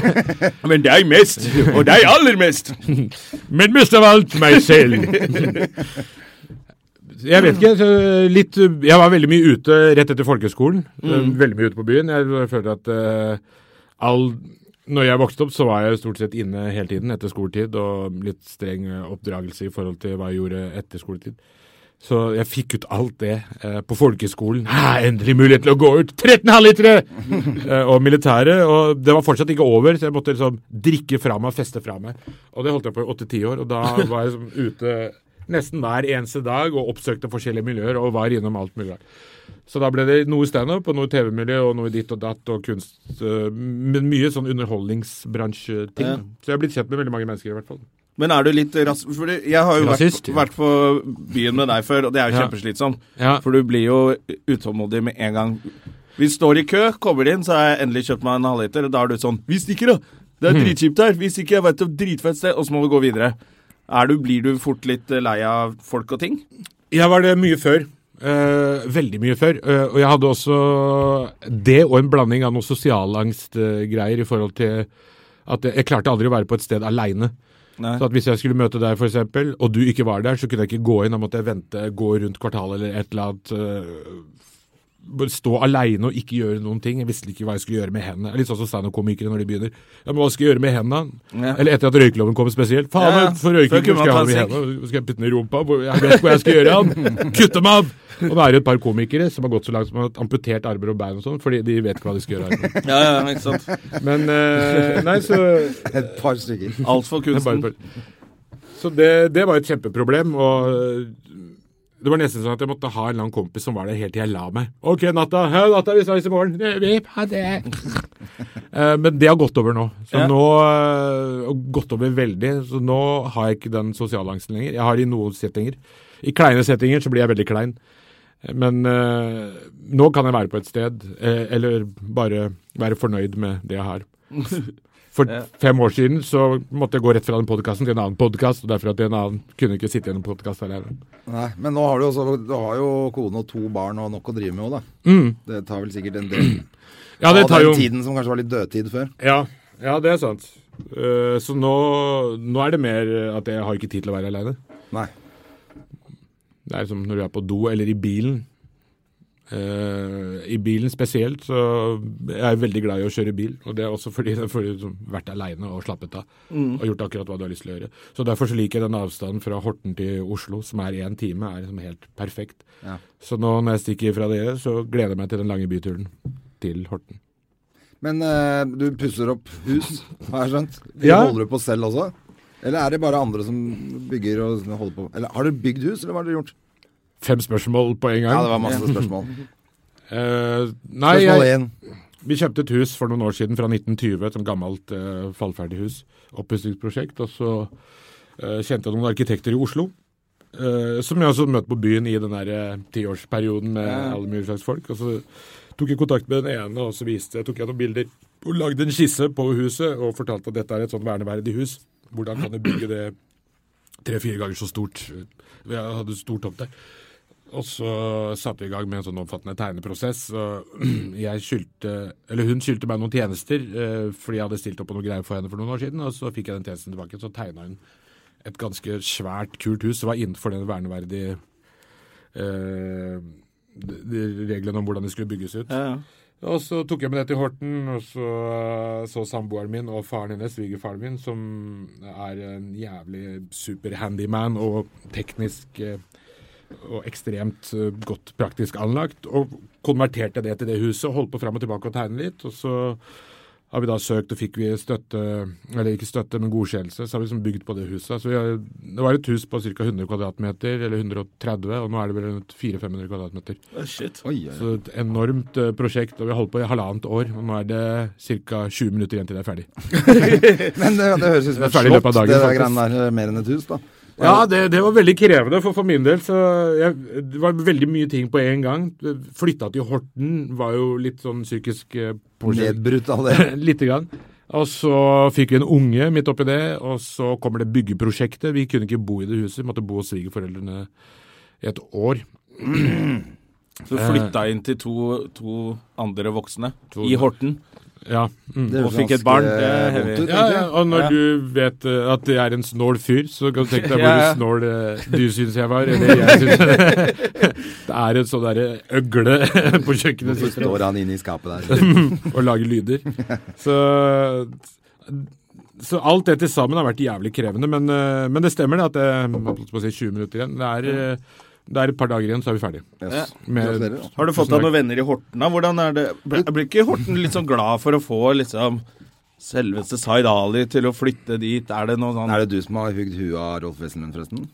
Men deg mest! Og deg aller mest! Men mest av alt meg selv. Jeg vet ikke. Litt Jeg var veldig mye ute rett etter folkehøgskolen. Veldig mye ute på byen. Jeg føler at uh, all når jeg vokste opp, så var jeg stort sett inne hele tiden etter skoletid, og litt streng oppdragelse i forhold til hva jeg gjorde etter skoletid. Så jeg fikk ut alt det eh, på folkeskolen. Hæ, endelig mulighet til å gå ut! 13 halvlitere! eh, og militæret. Og det var fortsatt ikke over, så jeg måtte liksom drikke fra meg, feste fra meg. Og det holdt jeg på i åtte-ti år. Og da var jeg liksom ute nesten hver eneste dag og oppsøkte forskjellige miljøer og var innom alt mulig. rart. Så da ble det noe standup og noe TV-miljø og noe ditt og datt og kunst. eh, Men mye sånn underholdningsbransjeting. Ja. Så jeg har blitt kjent med veldig mange mennesker i hvert fall. Men er du litt rass... Fordi jeg har jo Rasist, vært, vært på byen med deg før, og det er jo kjempeslitsomt. Ja. For du blir jo utålmodig med en gang. Vi står i kø, kommer inn, så har jeg endelig kjøpt meg en halvliter, og da er du sånn Vi stikker, da! Det er Mm. dritkjipt her. Vi stikker, jeg veit om dritfett sted, og så må vi gå videre. Er du, blir du fort litt eh, lei av folk og ting? Jeg var det mye før. Uh, veldig mye før. Uh, og jeg hadde også det og en blanding av noe sosialangstgreier i forhold til at jeg, jeg klarte aldri å være på et sted aleine. Nei. Så at hvis jeg skulle møte deg, eksempel, og du ikke var der, så kunne jeg ikke gå inn. Da måtte jeg vente, gå rundt kvartalet eller et eller annet. Bare stå aleine og ikke gjøre noen ting. Jeg visste ikke hva jeg skulle gjøre med hendene. Litt sånn som standup-komikere når de begynner. Ja, men hva skal jeg gjøre med hendene? Ja. Eller etter at røykeloven kom spesielt. Faen, Ja, for røyking, kunne skal jeg ha ta hendene? Skal jeg putte den i rumpa? Hvor- Jeg vet hva jeg skal gjøre den! Kutte dem av! Og da er det et par komikere som har gått så langt som har amputert armer og bein og sånn, fordi de vet ikke hva de skal gjøre. Armer. Ja, ja, ikke sant. Men uh, Nei, så Et par stykker. Alt for kunsten. Så det, det var et kjempeproblem. Og det var nesten sånn at jeg måtte ha en annen kompis som var der helt til jeg la meg. OK, natta. Hei, natta, vi snakkes i morgen. Vip, Ha det. Eh, Men det har gått over nå. Så Ja. nå og Gått over veldig. Så nå har jeg ikke den sosiale angsten lenger. Jeg har det i noen settinger. I kleine settinger så blir jeg veldig klein. Men øh, nå kan jeg være på et sted, eh, eller bare være fornøyd med det jeg har. For Ja. fem år siden så måtte jeg gå rett fra den podkasten til en annen podkast, og derfor at en annen kunne ikke sitte i en podkast alene. Nei, men nå har du, også, du har jo kone og to barn og nok å drive med òg, da. Mm. Det tar vel sikkert en del Ja, det av tar den jo tiden som kanskje var litt dødtid før. Ja, ja det er sant. Uh, så nå, nå er det mer at jeg har ikke tid til å være aleine. Det er som når du er på do eller i bilen. Eh, I bilen spesielt, så jeg er veldig glad i å kjøre bil. Og det er også fordi jeg har liksom vært aleine og slappet av. Og gjort akkurat hva du har lyst til å gjøre. Så derfor så liker jeg den avstanden fra Horten til Oslo, som er én time, er liksom helt perfekt. Ja. Så nå når jeg stikker fra dere, så gleder jeg meg til den lange byturen til Horten. Men uh, du pusser opp hus, har jeg skjønt. Det Ja. holder du på selv også? Eller er det bare andre som bygger og holder på? Eller har dere bygd hus, eller hva har dere gjort? Fem spørsmål på en gang. Ja, det var masse spørsmål. uh, nei, Spørsmål jeg, én. vi kjøpte et hus for noen år siden, fra 1920, et gammelt uh, fallferdig hus. Oppussingsprosjekt. Og så uh, kjente jeg noen arkitekter i Oslo. Uh, som jeg også møtte på byen i den der tiårsperioden med Ja. alle mulige slags folk. Og så tok jeg kontakt med den ene, og så viste, tok jeg noen bilder og lagde en skisse på huset og fortalte at dette er et sånn verneverdig hus. Hvordan kan du bygge det tre-fire ganger så stort? Vi hadde stor tomt der. Og så satte vi i gang med en sånn omfattende tegneprosess. skyldte, eller Hun skyldte meg noen tjenester eh, fordi jeg hadde stilt opp på noe greier for henne for noen år siden. og Så fikk jeg den tjenesten tilbake. Så tegna hun et ganske svært, kult hus. Det var innenfor den verneverdige eh, reglene om hvordan det skulle bygges ut. Ja, ja. Og så tok jeg med det til Horten, og så eh, så samboeren min og faren hennes, svigerfaren min, som er en jævlig super handyman og teknisk eh, og ekstremt eh, godt praktisk anlagt, og konverterte det til det huset, holdt på fram og tilbake og tegne litt, og så har vi da søkt og fikk vi støtte, eller ikke støtte, men godkjennelse, så har vi liksom bygd på det huset. Så vi har, det var et hus på ca. 100 kvadratmeter, eller 130, og nå er det vel rundt 400-500 kvadratmeter. Å, Shit. Oi, oi, oi. Så et enormt eh, prosjekt, og vi har holdt på i halvannet år. Og nå er det ca. 20 minutter igjen til det er ferdig. Men det, det høres ut som et slott, av det der greiene der. Mer enn et hus, da. Ja, det, det var veldig krevende, for for min del så jeg, Det var veldig mye ting på en gang. Flytta til Horten var jo litt sånn psykisk eh. Nedbrutt av det. Lite grann. Og så fikk vi en unge midt oppi det, og så kommer det byggeprosjektet. Vi kunne ikke bo i det huset, vi måtte bo hos svigerforeldrene et år. Så du flytta inn til to, to andre voksne To- i Horten. Ja. Mm. Det Og fikk et barn, det er heavy. Ja, ja, og når Ja. du vet eh, at det er en snål fyr, så kan du tenke deg hvor Ja, ja. snål eh, du syns jeg var, eller jeg syns Det er en sånn derre øgle på kjøkkenet Så står han inne i skapet der. og lager lyder. Så, så alt det til sammen har vært jævlig krevende, men, eh, men det stemmer det at det si 20 minutter igjen. Det er, det er et par dager igjen, så er vi ferdige. Yes. Med-. Har du fått deg noen venner i Horten? da? Hvordan er det? Blir ikke Horten litt sånn glad for å få liksom selveste Zaid Ali til å flytte dit? Er det noe sånn Er det du som har hugd huet av Rolf Wesenlund, forresten?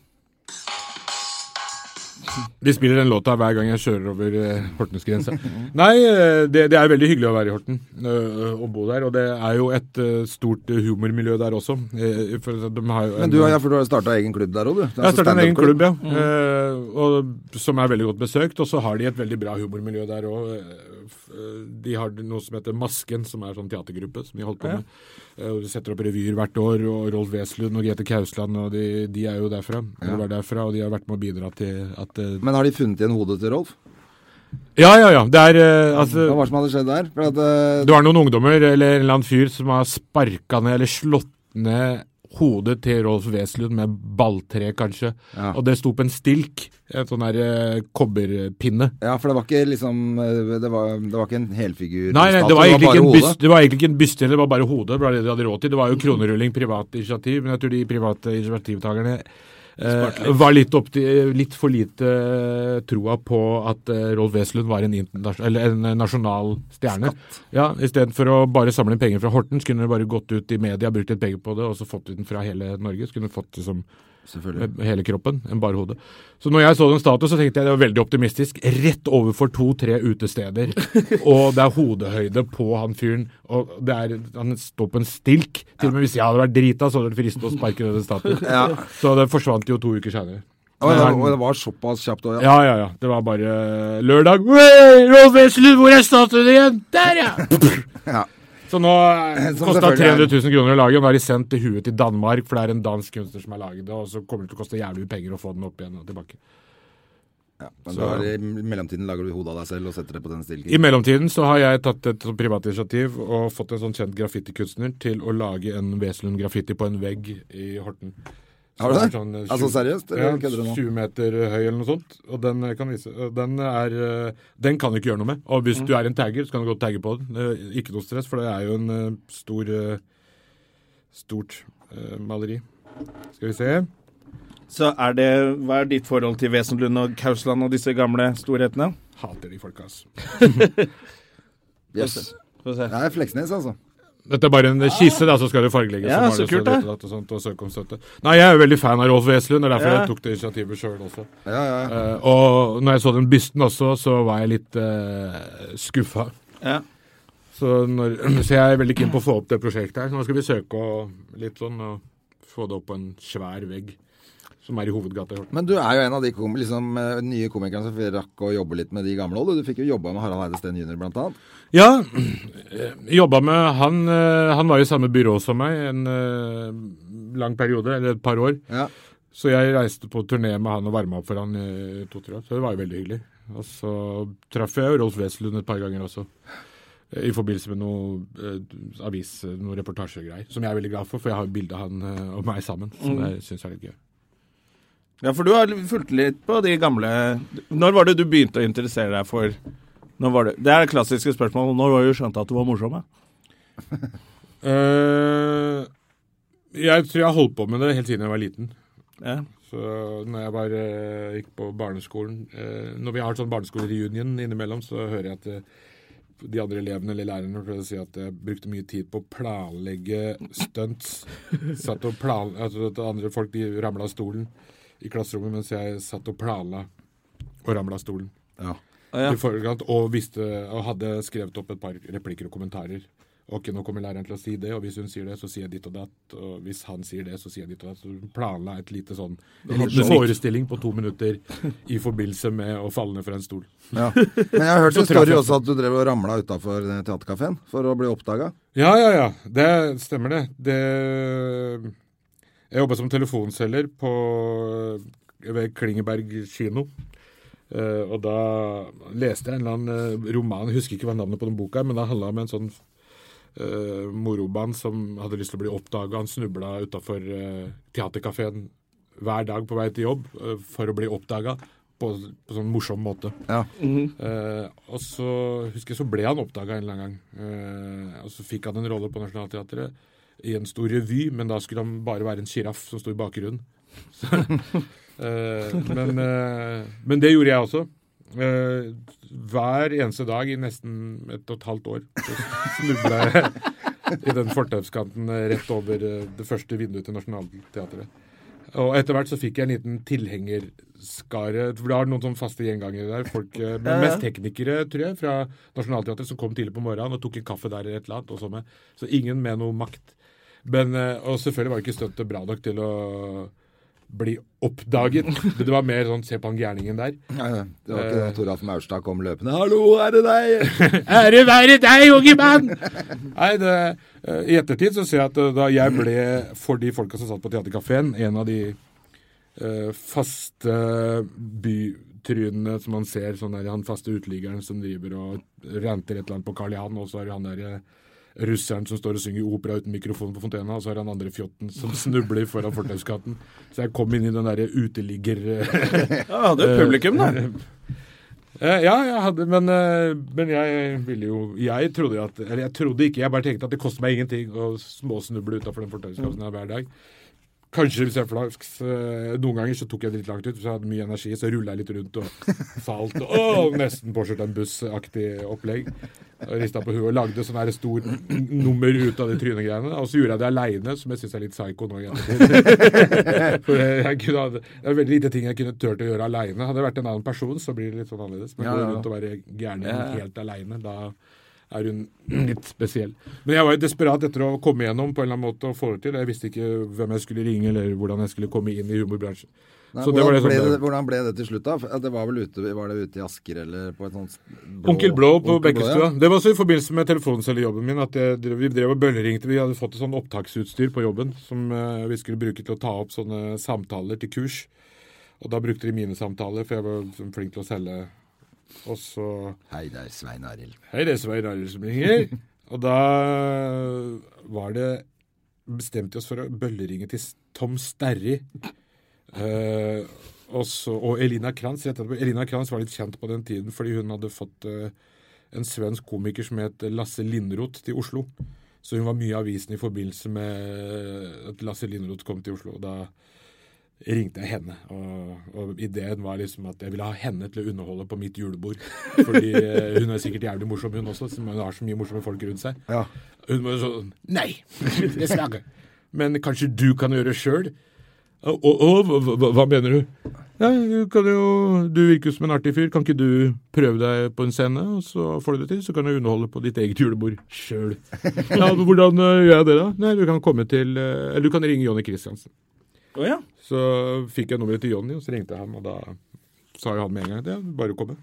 De spiller den låta hver gang jeg kjører over Hortens grense. Nei, eh, det, det er veldig hyggelig å være i Horten eh, og bo der. Og det er jo et eh, stort eh, humormiljø der også. Eh, for de har jo Men du har, ja, for du har starta egen klubb der òg, du? Jeg har starta en egen stand-up-klubb. ja. Mm. og, som er veldig godt besøkt. Og så har de et veldig bra humormiljø der òg. De har noe som heter Masken, som er sånn teatergruppe som de har holdt på med. Ja. og De setter opp revyer hvert år, og Rolf Weslund og Grete Kausland, og de, de er jo derfra. Eller var derfra, og de har vært med å bidra til at eh, Men har de funnet igjen hodet til Rolf? Ja, ja, ja. Det er uh, altså Hva var det som hadde skjedd der? For at, uh, Det var noen ungdommer eller en eller annen fyr som har sparka ned eller slått ned hodet til Rolf Weslund med balltre, kanskje. Ja. Og det sto på en stilk. En sånn der eh, kobberpinne. ja, for det var ikke liksom eh, Det var, det var ikke en helfigur Nei, nei, det var, ikke en byst, det var egentlig ikke en byste, det var bare hodet. Det var det de hadde råd til. Det var jo kronerulling, privat initiativ, men jeg tror de private initiativtakerne eh, var litt, opp til, litt for lite eh, troa på at eh, Rolf Wesenlund var en, eller en eh, nasjonal stjerne. Ja, Istedenfor å bare samle inn penger fra Horten, så kunne du bare gått ut i media, brukt litt penger på det, og så fått ut den fra hele Norge. Så kunne du fått det som Selvfølgelig. Med hele kroppen, enn bare hodet. Så når jeg så den statuen, så tenkte jeg det var veldig optimistisk. Rett overfor to-tre utesteder, og det er hodehøyde på han fyren. Og det er, han står på en stilk. Til og med hvis jeg hadde vært drita, så hadde det fristende å sparke den statuen. Ja. Så det forsvant jo to uker seinere. Og, det, og det var såpass kjapt òg, ja. Ja, ja, ja. Det var bare lørdag. Wesenlund, hvor er statuen igjen? Der, ja! ja. Så nå kosta er- 300 000 kroner å lage, og nå har de sendt til huet til Danmark, for det er en dansk kunstner som har laget det, og så kommer det til å koste jævlig mye penger å få den opp igjen og tilbake. ja. Men Så- da er det, i mellomtiden lager du hodet av deg selv og setter det på den stilken? I mellomtiden så har jeg tatt et privat initiativ og fått en sånn kjent graffitikunstner til å lage en Wesenlund-graffiti på en vegg i Horten. Har du det? Sånn, Altså seriøst, eller ja, kødder du nå? 20 meter høy eller noe sånt. Og den eh, kan vise Den er eh, Den kan du ikke gjøre noe med. Og hvis du er en tagger, så kan du godt tagge på den. Ikke noe stress, for det er jo en eh, stor Stort eh, maleri. Skal vi se. Så er det Hva er ditt forhold til Wesenlund og Kausland og disse gamle storhetene? Hater de folka, altså. Yes. Få se. Det er Fleksnes, altså. Dette er bare en skisse, da, så skal det fargelegges. Ja, så kult, det. og sånt, og søke om støtte. Nei, jeg er jo veldig fan av Rolf Weslund, det er derfor Ja. jeg tok det initiativet sjøl også. Ja, ja. ja. Eh, og når jeg så den bysten også, så var jeg litt uh, skuffa. Ja. Så, når, så jeg er veldig keen på å få opp det prosjektet her. Så nå skal vi søke og litt sånn, og få det opp på en svær vegg som er i hovedgata i Horten. Men du er jo en av de kom, liksom, eh, nye komikerne som rakk å jobbe litt med de gamle Du, Du fikk jo jobba med Harald Eide Steen jr. blant annet. Ja, jeg jobba med han. eh, Han var i samme byrå som meg en eh, lang periode, eller et par år. Ja. Så jeg reiste på turné med han og varma opp for han i to-tre år. Så det var jo veldig hyggelig. Og så traff jeg jo Rolf Wesenlund et par ganger også. I forbindelse med noe eh, avis, noen reportasjegreier. Som jeg er veldig glad for, for jeg har bilde av han eh, og meg sammen. Så det syns jeg er litt gøy. Ja, for du har fulgt litt på de gamle Når var det du begynte å interessere deg for når var det? det er det klassiske spørsmålet. Når var det du skjønte at du var morsom? Eh, jeg tror jeg holdt på med det helt siden jeg var liten. Ja. Så når jeg bare uh, gikk på barneskolen uh, Når vi har sånn barneskolereunion innimellom, så hører jeg at de andre elevene eller lærerne prøvde å si at jeg brukte mye tid på å planlegge stunts. Satt og plan, altså at andre folk de ramla av stolen i klasserommet mens jeg satt og planla og ramla av stolen. Ja. Ja. I forkant, og, visste, og hadde skrevet opp et par replikker og kommentarer. Ok, nå kommer læreren til å si det, og hvis hun sier det, så sier jeg ditt og datt. Og hvis han sier det, så sier jeg ditt og datt. Så planla et lite sånn en liten forestilling på to minutter i forbindelse med å falle ned fra en stol. Ja. Men jeg har hørt en story også at du drev og ramla utafor teaterkafeen for å bli oppdaga. Ja, ja, ja. Det stemmer, det. det jeg jobba som telefonselger på, ved Klingeberg kino. Uh, og da leste jeg en eller annen eh, roman, jeg husker ikke hva navnet på den boka er, men det handla om en sånn uh, moroband som hadde lyst til å bli oppdaga. Han snubla utafor uh, teaterkafeen hver dag på vei til jobb uh, for å bli oppdaga på, på sånn morsom måte. Ja. Eh, og så husker jeg så ble han oppdaga en eller annen gang. Eh, og så fikk han en rolle på Nationaltheatret i en stor revy, men da skulle han bare være en sjiraff som sto i bakgrunnen. Eh, men, eh, men det gjorde jeg også. Eh, hver eneste dag i nesten et og et halvt år snubla jeg i den fortauskanten rett over det første vinduet til Nationaltheatret. Og etter hvert så fikk jeg en liten tilhengerskare. For det har noen sånne faste gjengangere der. Folk, men mest teknikere, tror jeg, fra Nationaltheatret som kom tidlig på morgenen og tok en kaffe der eller et eller annet. Og så, med. så ingen med noe makt. Men, eh, og selvfølgelig var ikke stuntet bra nok til å bli oppdaget. Det var mer sånn se på han gærningen der. Ja, ja. Det var ikke da Toralf Maurstad kom løpende 'Hallo, er det deg?' Ære være deg, unge mann! Nei, det, uh, I ettertid så ser jeg at uh, da jeg ble, for de folka som satt på Theatercaféen, en av de eh, faste bytrynene som man ser, sånn der, han faste uteliggeren som driver og ranter et eller annet på Karl Johan, og så er det han der eh, russeren som står og synger opera uten mikrofon på fontena, og så har han andre fjotten som snubler foran fortauskatten. Så jeg kom inn i den derre uteligger... Ja, hadde jo publikum, da. Eh, Ja, jeg hadde, men, eh, men jeg ville jo Jeg trodde jo at Eller jeg trodde ikke, jeg bare tenkte at det koster meg ingenting å småsnuble utafor den fortauskassen her hver dag. Kanskje hvis jeg flaks eh, Noen ganger så tok jeg det litt langt ut, så jeg hadde mye energi, så rulla jeg litt rundt og falt. Og å, nesten påkjørt en bussaktig opplegg. Og Rista på huet og lagde sånn her stor nummer ut av de trynegreiene. Og så gjorde jeg det aleine, som jeg syns er litt psycho nå. For jeg kunne, det er veldig lite ting jeg kunne turt å gjøre aleine. Hadde jeg vært en annen person, så blir det litt sånn annerledes. Men Ja, gå ja. rundt og være gæren helt aleine, da er hun litt spesiell. Men jeg var jo desperat etter å komme gjennom på en eller annen måte og få det til. Jeg visste ikke hvem jeg skulle ringe, eller hvordan jeg skulle komme inn i humorbransjen. Nei, Så det var hvordan, det ble det, hvordan ble det til slutt, da? Det var vel ute, var det ute i Asker eller på et sånt blå- Onkel Blå på Bekkestua. ja. Det var også i forbindelse med telefoncellejobben min at jeg, vi drev og bølleringte. Vi hadde fått et sånt opptaksutstyr på jobben som eh, vi skulle bruke til å ta opp sånne samtaler til kurs. Og da brukte de mine samtaler, for jeg var flink til å selge. Og så Hei, det er Svein Arild. Hei, det er Svein Arild som ringer. Og da var det Bestemte oss for å bølleringe til Tom Sterry. Uh, og, så, og Elina Kranz. Elina Kranz var litt kjent på den tiden fordi hun hadde fått uh, en svensk komiker som het Lasse Lindroth til Oslo. Så hun var mye i avisen i forbindelse med at Lasse Lindroth kom til Oslo. og Da ringte jeg henne, og, og ideen var liksom at jeg ville ha henne til å underholde på mitt julebord. Fordi eh, hun er sikkert jævlig morsom, hun også, siden hun har så mye morsomme folk rundt seg. Ja. Hun var sånn Nei, dessverre. Men kanskje du kan gjøre det sjøl? Å, å, hva, mener du? Ja, du kan jo, du virker som en artig fyr. Kan ikke du prøve deg på en scene, og så får du det til? Så kan du underholde på ditt eget julebord sjøl. Ja, hvordan eh, gjør jeg det, da? Nei, du kan komme til eh, Eller du kan ringe Jonny Christiansen. Å ja. Så fikk jeg nummeret til Jonny, og så ringte jeg ham, og da sa jo han med en gang at ja, bare komme.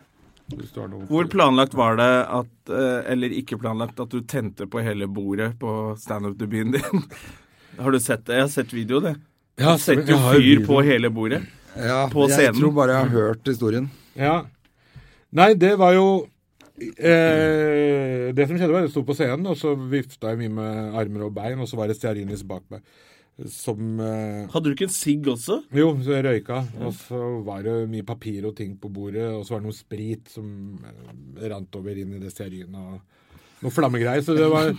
Hvis du har noe Hvor planlagt var det at, eh, eller ikke planlagt, at du tente på hele bordet på standup-debuten din? Har du sett det? Jeg har sett video, det. Ja, Du setter jo fyr på hele bordet. Ja, På jeg tror bare jeg har hørt historien. Ja. Nei, det var jo eh, Det som skjedde, var at jeg sto på scenen, og så vifta jeg mye med armer og bein, og så var det stearinis bak meg. Som eh, Hadde du ikke en sigg også? Jo, så jeg røyka. Og så var det mye papir og ting på bordet, og så var det noe sprit som eh, rant over inn i det stearinet. og noe flammegreier. Så det var,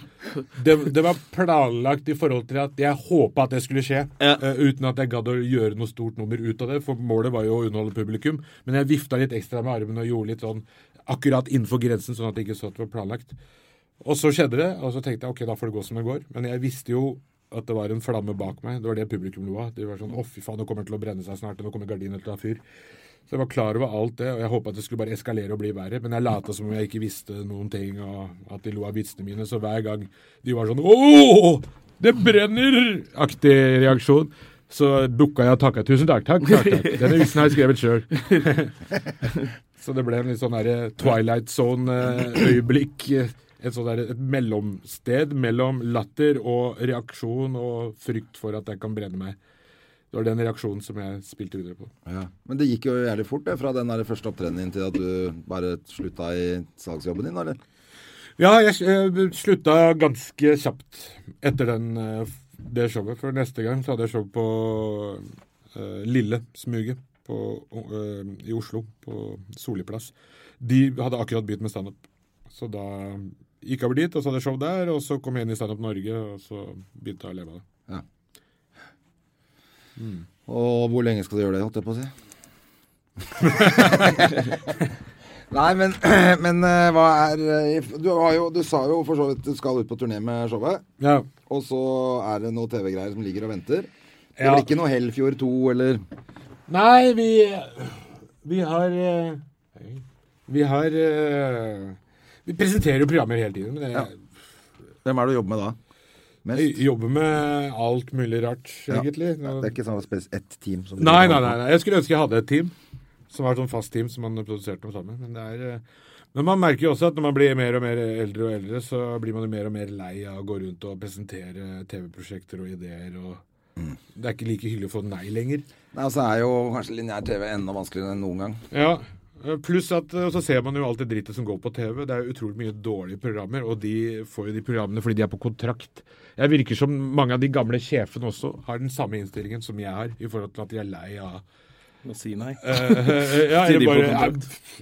det, det var planlagt i forhold til at jeg håpa at det skulle skje, Ja. eh, uten at jeg gadd å gjøre noe stort nummer ut av det. For målet var jo å underholde publikum. Men jeg vifta litt ekstra med armen og gjorde litt sånn akkurat innenfor grensen, sånn at det ikke så at det var planlagt. Og så skjedde det, og så tenkte jeg ok, da får det gå som det går. Men jeg visste jo at det var en flamme bak meg. Det var det publikum lo av. De var sånn å fy faen, nå kommer det til å brenne seg snart, nå kommer gardinene til å ta fyr. Så jeg var klar over alt det, og jeg håpa at det skulle bare eskalere og bli verre. Men jeg lata som om jeg ikke visste noen ting, og at de lo av vitsene mine. Så hver gang de var sånn Å, det brenner! Aktig reaksjon. Så booka jeg og takka. Tusen takk, takk, takk. takk. Denne vitsen har jeg skrevet sjøl. så det ble en litt sånn her Twilight Zone-øyeblikk. Et sånt der, et mellomsted mellom latter og reaksjon og frykt for at jeg kan brenne meg. Det var den reaksjonen som jeg spilte videre på. Ja. Men det gikk jo jævlig fort det, fra den der første opptredenen til at du bare slutta i salgsjobben din, eller? Ja, jeg eh, slutta ganske kjapt etter den, eh, det showet. For neste gang så hadde jeg show på uh, Lille Smuget på, eh, i Oslo, på Solli plass. De hadde akkurat begynt med standup. Så da gikk over dit, og så hadde jeg show der. Og så kom jeg inn i Standup Norge, og så begynte jeg å leve av det. Ja. Og hvor lenge skal du gjøre det, holdt jeg på å si? Nei, men, men eh, hva er eh, du, har jo, du sa jo for så vidt du skal ut på turné med showet. Ja, Og så er det noe TV-greier som ligger og venter. Det Ja. blir ikke noe Hellfjord 2 eller Nei, vi Vi har eh, Vi har Vi presenterer jo programmer hele tiden. Men jeg, Hvem er det du jobber med da? Mest? jeg jobber med alt mulig rart, Ja. egentlig. Det er ikke sånn spes- ett team som Nei, nei, nei, nei. Jeg skulle ønske jeg hadde et team. Som var et sånn fast team som man produserte noe sammen. Men, det er, eh, men man merker jo også at når man blir mer og mer eldre og eldre, så blir man jo mer og mer lei av å gå rundt og presentere TV-prosjekter og ideer. og Det er ikke like hyggelig å få nei lenger. Nei, Og så er jo kanskje lineær TV enda vanskeligere enn noen gang. Ja, Pluss at eh, så ser man jo alt det drittet som går på TV. Det er utrolig mye dårlige programmer, og de får jo de programmene fordi de er på kontrakt. Jeg virker som mange av de gamle sjefene også har den samme innstillingen som jeg har, i forhold til at de er lei av Å si nei. Uh, ja, eller bare, ja,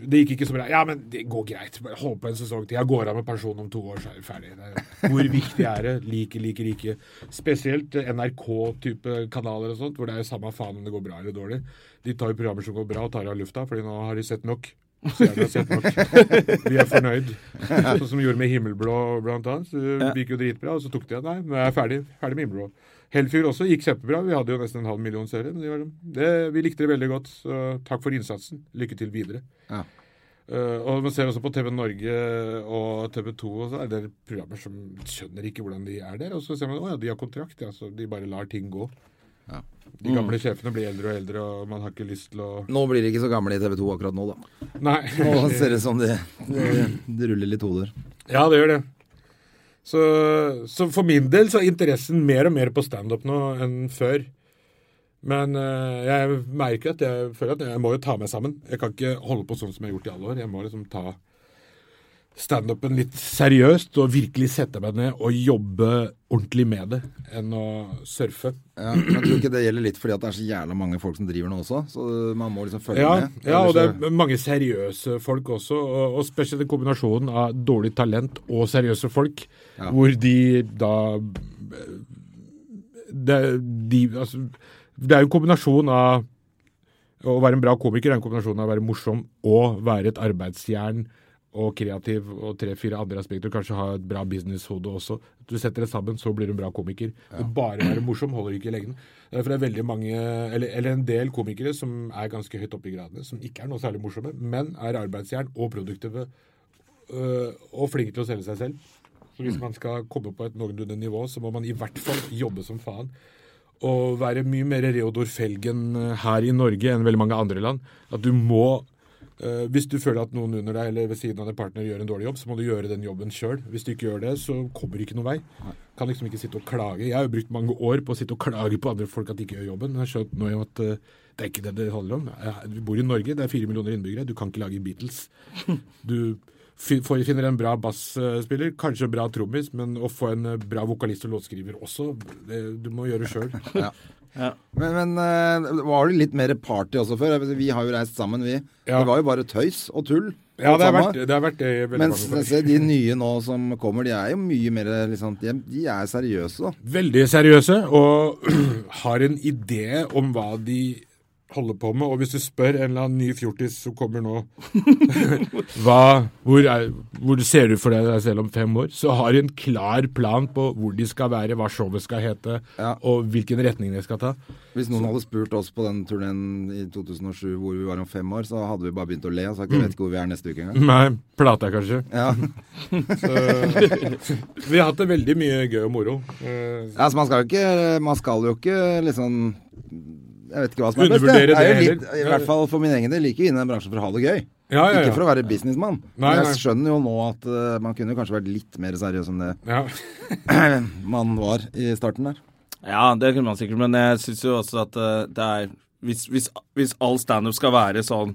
det gikk ikke så bra. Ja, men det går greit. Hold på en sesong til. Jeg går av med pensjon om to år, så er vi ferdig. Det er, hvor viktig er det? Like, like, like. Spesielt eh, NRK-type kanaler og sånt, hvor det er jo samme faen om det går bra eller dårlig. De tar jo programmer som går bra og tar av lufta, fordi nå har de sett nok. Seerne har sett nok. Vi er fornøyd. Sånn som vi gjorde med Himmelblå, blant annet. Så Det gikk jo dritbra, og så tok de av. Nei, nå er jeg ferdig. Ferdig med Himmelblå. Hellfyr også gikk kjempebra. Vi hadde jo nesten en halv million seere. Men det, vi likte det veldig godt. Så takk for innsatsen. Lykke til videre. Ja. Uh, og man ser også på TV Norge og TV 2 og så er det programmer som skjønner ikke hvordan de er der. Og så ser man at ja, de har kontrakt, ja, så de bare lar ting gå. Ja. De gamle sjefene blir eldre og eldre, og man har ikke lyst til å Nå blir de ikke så gamle i TV 2 akkurat nå, da. Nei. Nå ser det ut som det, det, det ruller litt hoder. Ja, det gjør det. Så, så for min del så er interessen mer og mer på standup nå enn før. Men eh, jeg merker at jeg føler at jeg må jo ta meg sammen. Jeg kan ikke holde på sånn som jeg har gjort i alle år. Jeg må liksom ta standupen litt seriøst og virkelig sette meg ned og jobbe ordentlig med det, enn å surfe. Ja, jeg tror ikke det gjelder litt fordi at det er så jævla mange folk som driver nå også. Så man må liksom følge Ja, med. ja, og det er mange seriøse folk også, og, og spesielt den kombinasjonen av dårlig talent og seriøse folk, Ja. hvor de da det, de, altså, det er jo en kombinasjon av Å være en bra komiker er en kombinasjon av å være morsom og være et arbeidsjern og kreativ og tre-fire andre aspekter. Kanskje ha et bra businesshode også. Du setter det sammen, så blir du en bra komiker. Å bare være morsom holder ikke i lengden. Det er det veldig mange, eller, eller en del komikere som er ganske høyt oppe i gradene, som ikke er noe særlig morsomme, men er arbeidsjern og produktive øh, og flinke til å selge seg selv. Så hvis man skal komme på et noenlunde nivå, så må man i hvert fall jobbe som faen. Og være mye mer Reodor Felgen øh, her i Norge enn veldig mange andre land. At du må øh, Hvis du føler at noen under deg eller ved siden av din partner gjør en dårlig jobb, så må du gjøre den jobben sjøl. Hvis du ikke gjør det, så kommer du ikke noen vei. Kan liksom ikke sitte og klage. Jeg har jo brukt mange år på å sitte og klage på andre folk at de ikke gjør jobben. Jeg har skjønt nå jo at uh, det er ikke det det handler om. Vi bor i Norge, det er fire millioner innbyggere. Du kan ikke lage Beatles. Du finner en bra bassspiller, kanskje en bra trommis, men å få en eh, bra vokalist og låtskriver også, det, du må gjøre sjøl. Men, men eh, var det litt mer party også før? Vi har jo reist sammen, vi. Ja. Det var jo bare tøys og tull. Ja, det har vært det. Har vært det Mens se, de nye nå som kommer, de er jo mye mer liksom, de, er- de er seriøse, da. Veldig seriøse og har en idé om hva de holder på med. Og hvis du spør en eller annen ny fjortis som kommer nå hva, hvor, er, hvor ser du for deg selv om fem år, så har de en klar plan på hvor de skal være, hva showet skal hete, Ja. og hvilken retning de skal ta. Hvis noen hadde spurt oss på den turneen i 2007 hvor vi var om fem år, så hadde vi bare begynt å le og sagt jeg vet ikke hvor vi er neste uke engang. Nei, plata kanskje. Ja. Så, vi har hatt det veldig mye gøy og moro. Eh, ja, altså, man skal jo ikke Man skal jo ikke liksom Jeg vet ikke hva som er best. Det. Det er litt. I hvert fall for min egen del like inne i den bransjen for å ha det gøy. Ja, ja, ja. Ikke for å være businessmann. Men jeg skjønner jo nå at uh, man kunne kanskje vært litt mer seriøs enn det ja. man var i starten der. Ja, det kunne man sikkert, men jeg syns jo også at uh, det er Hvis, hvis, hvis all standup skal være sånn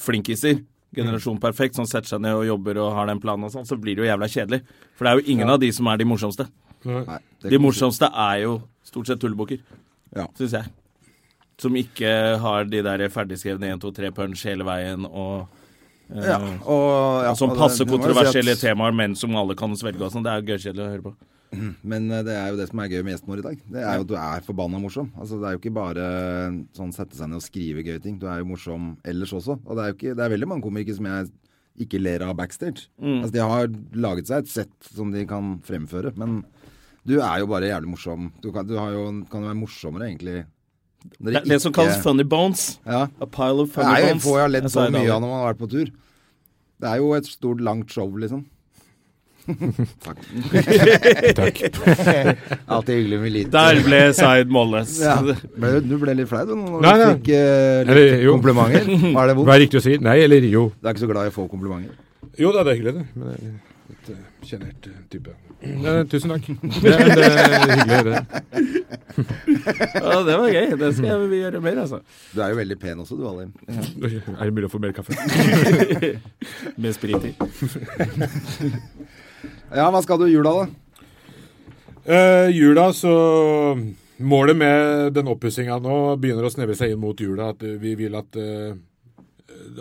flinkiser, generasjon perfekt, som setter seg ned og jobber og har den planen og sånn, så blir det jo jævla kjedelig. For det er jo ingen av de som er de morsomste. Nei, De morsomste er jo stort sett tullebukker, Ja. syns jeg. Som ikke har de der ferdigskrevne 1, 2, 3 punch hele veien og eh, Ja, og, ja, Som passer må si kontroversielle at- temaer, men som alle kan svelge og sånn. Det er gøykjedelig å høre på. Men eh, det er jo det som er gøy med gjesten vår i dag. Det er jo at du er forbanna morsom. Altså Det er jo ikke bare sånn sette seg ned og skrive gøye ting. Du er jo morsom ellers også. Og det er jo ikke, det er veldig mange komikere som jeg ikke ler av backstage. Altså De har laget seg et sett som de kan fremføre. Men du er jo bare jævlig morsom. Du kan, du har jo, kan jo være morsommere, egentlig. Det, det som kalles funny bones. Ja. A pile of Det funny er jo bones. få jeg har ledd så det mye av når man har vært på tur. Det er jo et stort, langt show, liksom. Takk. Alltid hyggelig med lite Der ble Zaid målløs. ja. Du ble litt flau du når du fikk uh, litt Eller, komplimenter. Var det Hva er riktig å si? Nei eller jo? Du er ikke så glad i å få komplimenter? Jo da, det er hyggelig, det. Men jeg, er litt sjenert uh, type. Eh, tusen takk. Det, det er hyggelig å høre det. Ja, det var gøy. Det skal vi gjøre mer, altså. Du er jo veldig pen også, du, Alim. Er det mulig å få mer kaffe? Med sprit i. Ja, hva skal du i jula, da? Eh, jula, så Målet med den oppussinga nå begynner å snevre seg inn mot jula. At vi vil at, eh,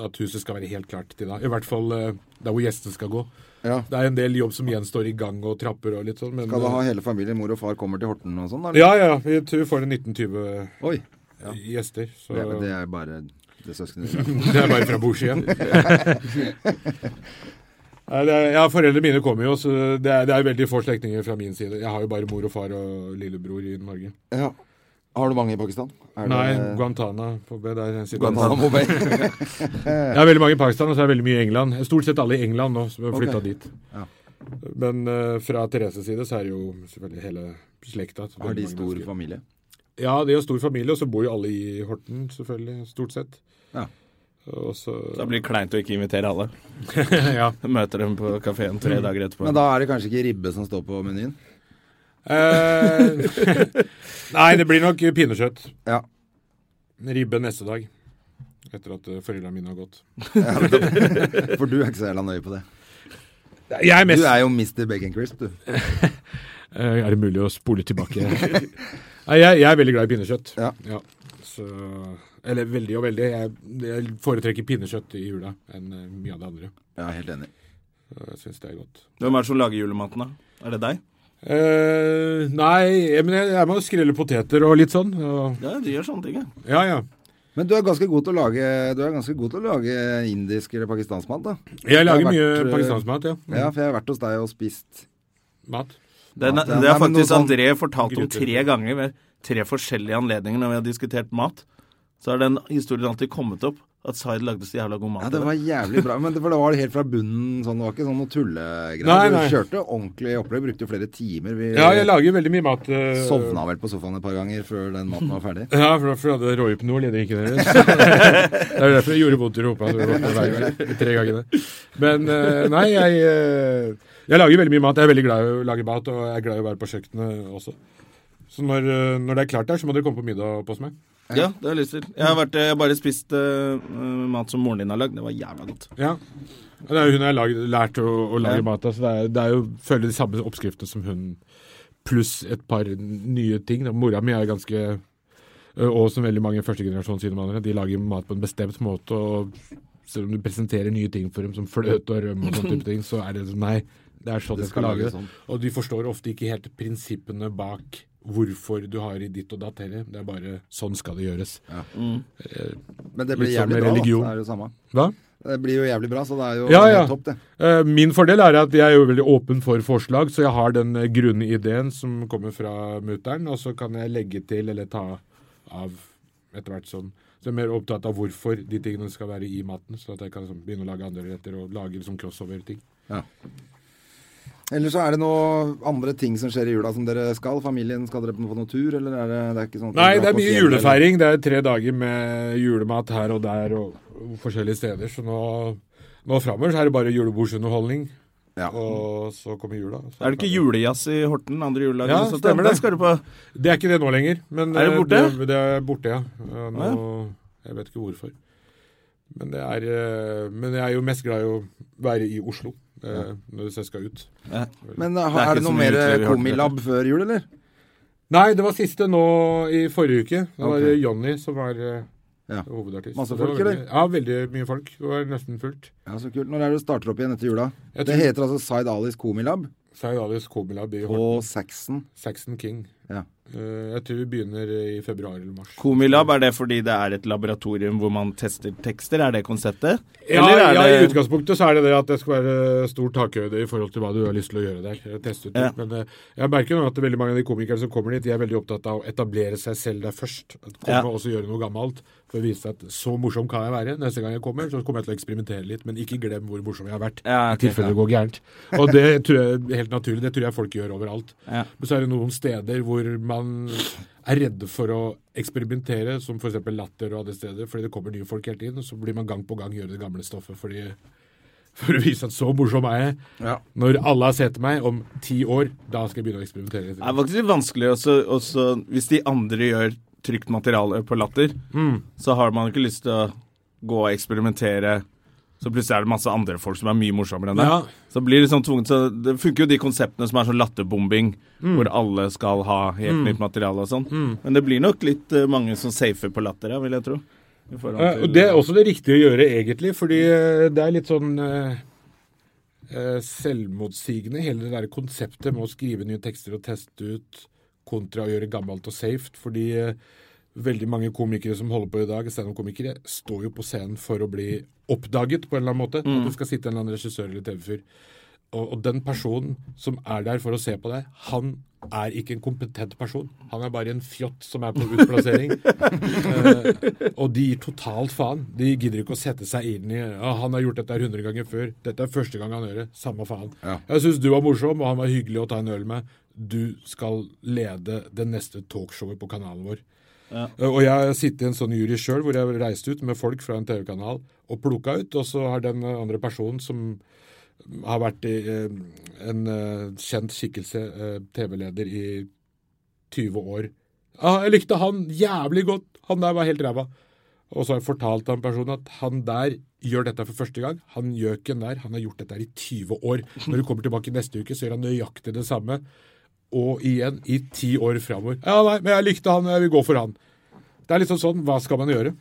at huset skal være helt klart til da. I hvert fall eh, der hvor gjestene skal gå. Ja. Det er en del jobb som gjenstår i gang og trapper og litt sånn. Men, Skal du ha hele familien, mor og far kommer til Horten og sånn? Ja, ja. Vi tror får en 1920 Oi. gjester. Så Det, det er bare det søskenet det er bare fra bordsida. Ja, foreldrene mine kommer jo, så det er, det er veldig få slektninger fra min side. Jeg har jo bare mor og far og lillebror i Norge. Ja. Har du mange i Pakistan? Er det- Nei, Guantana på B, der sitter Guantanamo Bay. Jeg har veldig mange i Pakistan, og så er det veldig mye i England. Stort sett alle i England nå, som har flytta okay. dit. Ja. Men uh, fra Thereses side så er det jo selvfølgelig hele slekta. Har de stor mennesker. familie? Ja, de har stor familie, og så bor jo alle i Horten, selvfølgelig. Stort sett. Ja. Og så det blir det kleint å ikke invitere alle. Ja. Møter dem på kafeen tre dager etterpå. Men da er det kanskje ikke ribbe som står på menyen? Eh, Nei, det blir nok pinnekjøtt. Ja. Ribbe neste dag. Etter at eh, foreldrene mine har gått. For du er ikke så jævla nøye på det. Jeg er mest Du er jo Mr. Bacon Crisp, du. Eh, Er det mulig å spole tilbake? Nei, jeg, jeg er veldig glad i pinnekjøtt. Ja. Så, eller veldig og veldig. Jeg, jeg foretrekker pinnekjøtt i jula enn mye av det andre. Jeg er helt enig. Så Jeg syns det er godt. Hvem er det som lager julematen, da? Er det deg? Eh, nei, jeg- men jeg, jeg må skrelle poteter og litt sånn. Og, Ja, du gjør sånne ting, ja. ja, ja. Men du er ganske god til å lage Du er god til å lage indisk eller pakistansk mat, da. Jeg lager vært, mye eh, pakistansk mat, ja. Mm. Ja, for jeg har vært hos deg og spist Mat. Det, Ja, det, har faktisk sånn- André fortalt om tre ganger ved tre forskjellige anledninger når vi har diskutert mat. Så har den historien alltid kommet opp at Zaid lagde så jævla god mat. Ja, det var jævlig bra. Men det, det var helt fra bunnen sånn. Det var ikke sånn noe tullegreier. Du kjørte ordentlig opplegg. Brukte jo flere timer. Vi Ja, jeg lager veldig mye mat. Uh, sovna vel på sofaen et par ganger før den maten var ferdig. Ja, for for jeg hadde råhypnol i drikken deres. det er derfor det gjorde vondt i rumpa tre gangene. Men uh, nei, jeg, uh, jeg lager veldig mye mat. Jeg er veldig glad i å lage mat, og jeg er glad i å være på kjøkkenet også. Så når, eh, når det er klart der, så må dere komme på middag hos meg. Ja, det har jeg lyst til. Jeg har, vært, jeg har bare spist uh, mat som moren din har lagd. Det var jævla godt. Ja. Det er jo hun jeg har lært å, å lage Ja. mat av, så det er, det er jo følger de samme oppskriftene som hun, pluss et par nye ting. da. Mora mi er ganske og som veldig mange førstegenerasjons innvandrere, de lager mat på en bestemt måte. og Selv om du presenterer nye ting for dem, som fløte og rømme, og sånne type ting, så er det sånn Nei, det er sånn Det jeg skal skal lage det. sånn. Og de forstår ofte ikke helt prinsippene bak hvorfor du har i ditt og datt heller. Det er bare sånn skal det gjøres. Men det blir sånn jævlig bra, da. religion. Det er jo samme. Hva? Det blir jo jævlig bra, så det er jo Ja, helt ja. topp, det. Eh, Min fordel er at jeg er jo veldig åpen for forslag, så jeg har den eh, grunne ideen som kommer fra mutter'n, og så kan jeg legge til eller ta av etter hvert sånn. Så jeg er mer opptatt av hvorfor de tingene skal være i maten, så at jeg kan liksom, begynne å lage andre retter og lage liksom crossover-ting. Eller så er det noe andre ting som skjer i jula som dere skal? Familien, skal dere på noe tur, eller er det, det er ikke sånn Nei, det er mye eller- julefeiring. Det er tre dager med julemat her og der og, forskjellige steder. Så nå, nå framover så er det bare julebordsunderholdning. Ja. Og så kommer jula. Så Er det ikke julejazz i Horten? Andre juledag? Ja, stemmer det. skal du på. Det er ikke det nå lenger. Men Er det eh, borte? Det, det er borte, ja. Ja, Nå, jeg vet ikke hvorfor. Men, det er, eh, men jeg er jo mest glad i å være i Oslo eh, når jeg skal ut. Ja. Men er, Det er er, det noe mer Horten, komilab før jul, eller? Nei, det var siste nå i forrige uke. Det var okay. Johnny som var eh, Ja. hovedartist. Masse det folk, veldig, Ja, veldig mye folk. Det var nesten fullt. Ja, så kult. Når er det du starter opp igjen etter jula? Tror... Det heter altså Zaid Alis Komilab Zaid Alis Komilab i på Saxon. Saxon King. Ja. Eh, jeg tror vi begynner i februar eller mars. Komilab, er det fordi det er et laboratorium hvor man tester tekster? Er det konseptet? Ja, er ja, i utgangspunktet så er det det at det skal være stor takhøyde i forhold til hva du har lyst til å gjøre der. eh, Teste ut. Ja. Men eh, jeg merker nå at veldig mange av de komikerne som kommer dit, de er veldig opptatt av å etablere seg selv der først. Komme Ja. og også gjøre noe gammelt. For å vise at så morsom kan jeg være. Neste gang jeg kommer, så kommer jeg til å eksperimentere litt. Men ikke glem hvor morsom jeg har vært. Ja, I ok, tilfelle det går gærent. Og det tror jeg helt naturlig. Det tror jeg folk gjør overalt. Men så er det noen steder hvor man er redde for å eksperimentere, som f.eks. Latter og andre steder, fordi det kommer nye folk hele tiden. Så blir man gang på gang gjøre det gamle stoffet. fordi For å vise at så morsom er jeg. Ja. Når alle har sett meg om ti år, da skal jeg begynne å eksperimentere. Det er faktisk vanskelig også, også Hvis de andre gjør trygt materiale på latter, så har man ikke lyst til å gå og eksperimentere. Så plutselig er det masse andre folk som er mye morsommere enn deg. Ja. Så blir det sånn tvunget så Det funker jo de konseptene som er sånn latterbombing, hvor alle skal ha helt nytt materiale og sånn. Men det blir nok litt uh, mange som safer på latter, ja, vil jeg tro. Til- og Det er også det riktige å gjøre, egentlig, fordi uh, det er litt sånn eh, selvmotsigende, hele det der konseptet med å skrive nye tekster og teste ut kontra å gjøre gammelt og safe. Fordi veldig mange komikere som holder på i dag, standup-komikere, står jo på scenen for å bli oppdaget på en eller annen måte. At det skal sitte en eller annen regissør eller TV-fyr. Og, og den personen som er der for å se på deg, han er ikke en kompetent person. Han er bare en fjott som er på utplassering. uh, og de gir totalt faen. De gidder ikke å sette seg inn i ah, 'Han har gjort dette hundre 100 ganger før. Dette er første gang han gjør det. Samme faen. Ja. Jeg syns du var morsom, og han var hyggelig å ta en øl med. Du skal lede det neste talkshowet på kanalen vår. Eh, Og jeg har sittet i en sånn jury sjøl, hvor jeg reiste ut med folk fra en TV-kanal og plukka ut, og så har den andre personen som har vært eh, en eh, kjent skikkelse, TV-leder i 20 år. Ah, jeg likte han jævlig godt. Han der var helt ræva. Og så har jeg fortalt han personen at han der gjør dette for første gang. Han gjøken der, han har gjort dette i 20 år. Når du kommer tilbake neste uke, så gjør han nøyaktig det samme. Og igjen i ti år framover. Ja, nei, men jeg likte han, jeg vil gå for han. Det er liksom sånn, hva skal man gjøre?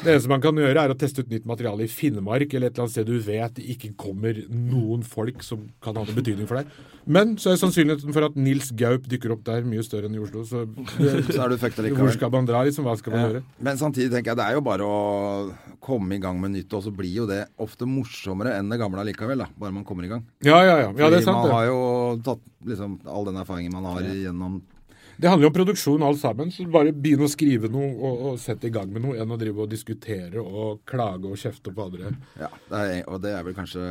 Det eneste man kan gjøre, er å teste ut nytt materiale i Finnmark eller et eller annet sted du vet det ikke kommer noen folk som kan ha noen betydning for deg. Men så er sannsynligheten for at Nils Gaup dykker opp der, mye større enn i Oslo. Så, Så er du fucked hvor skal man dra, liksom? Hva skal man gjøre? Men samtidig tenker jeg det er jo bare å komme i gang med nytt, og så blir jo det ofte morsommere enn det gamle allikevel. da, Bare man kommer i gang. Ja, ja, ja. ja det er sant. Man har jo tatt liksom all den erfaringen man har gjennom det handler jo om produksjon alt sammen. Så bare begynn å skrive noe og, og sette i gang med noe, enn å drive og diskutere og klage og kjefte på andre. Ja, det er, og det er vel kanskje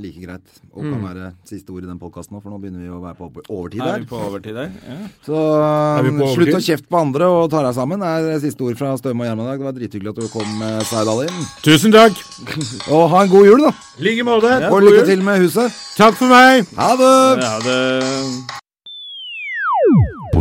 like greit. Og Mm. kan være siste ord i den podkasten nå, for nå begynner vi å være på overtid Er her. vi på overtid der? Ja. Så overtid? slutt å kjefte på andre og ta deg sammen er siste ord fra Støme og Gjerman i dag. Det var drithyggelig at du kom, eh, Seidal inn. Tusen takk! Og ha en god jul, da. I like måte. Og lykke til med huset. Takk for meg! Ha det! Ja, det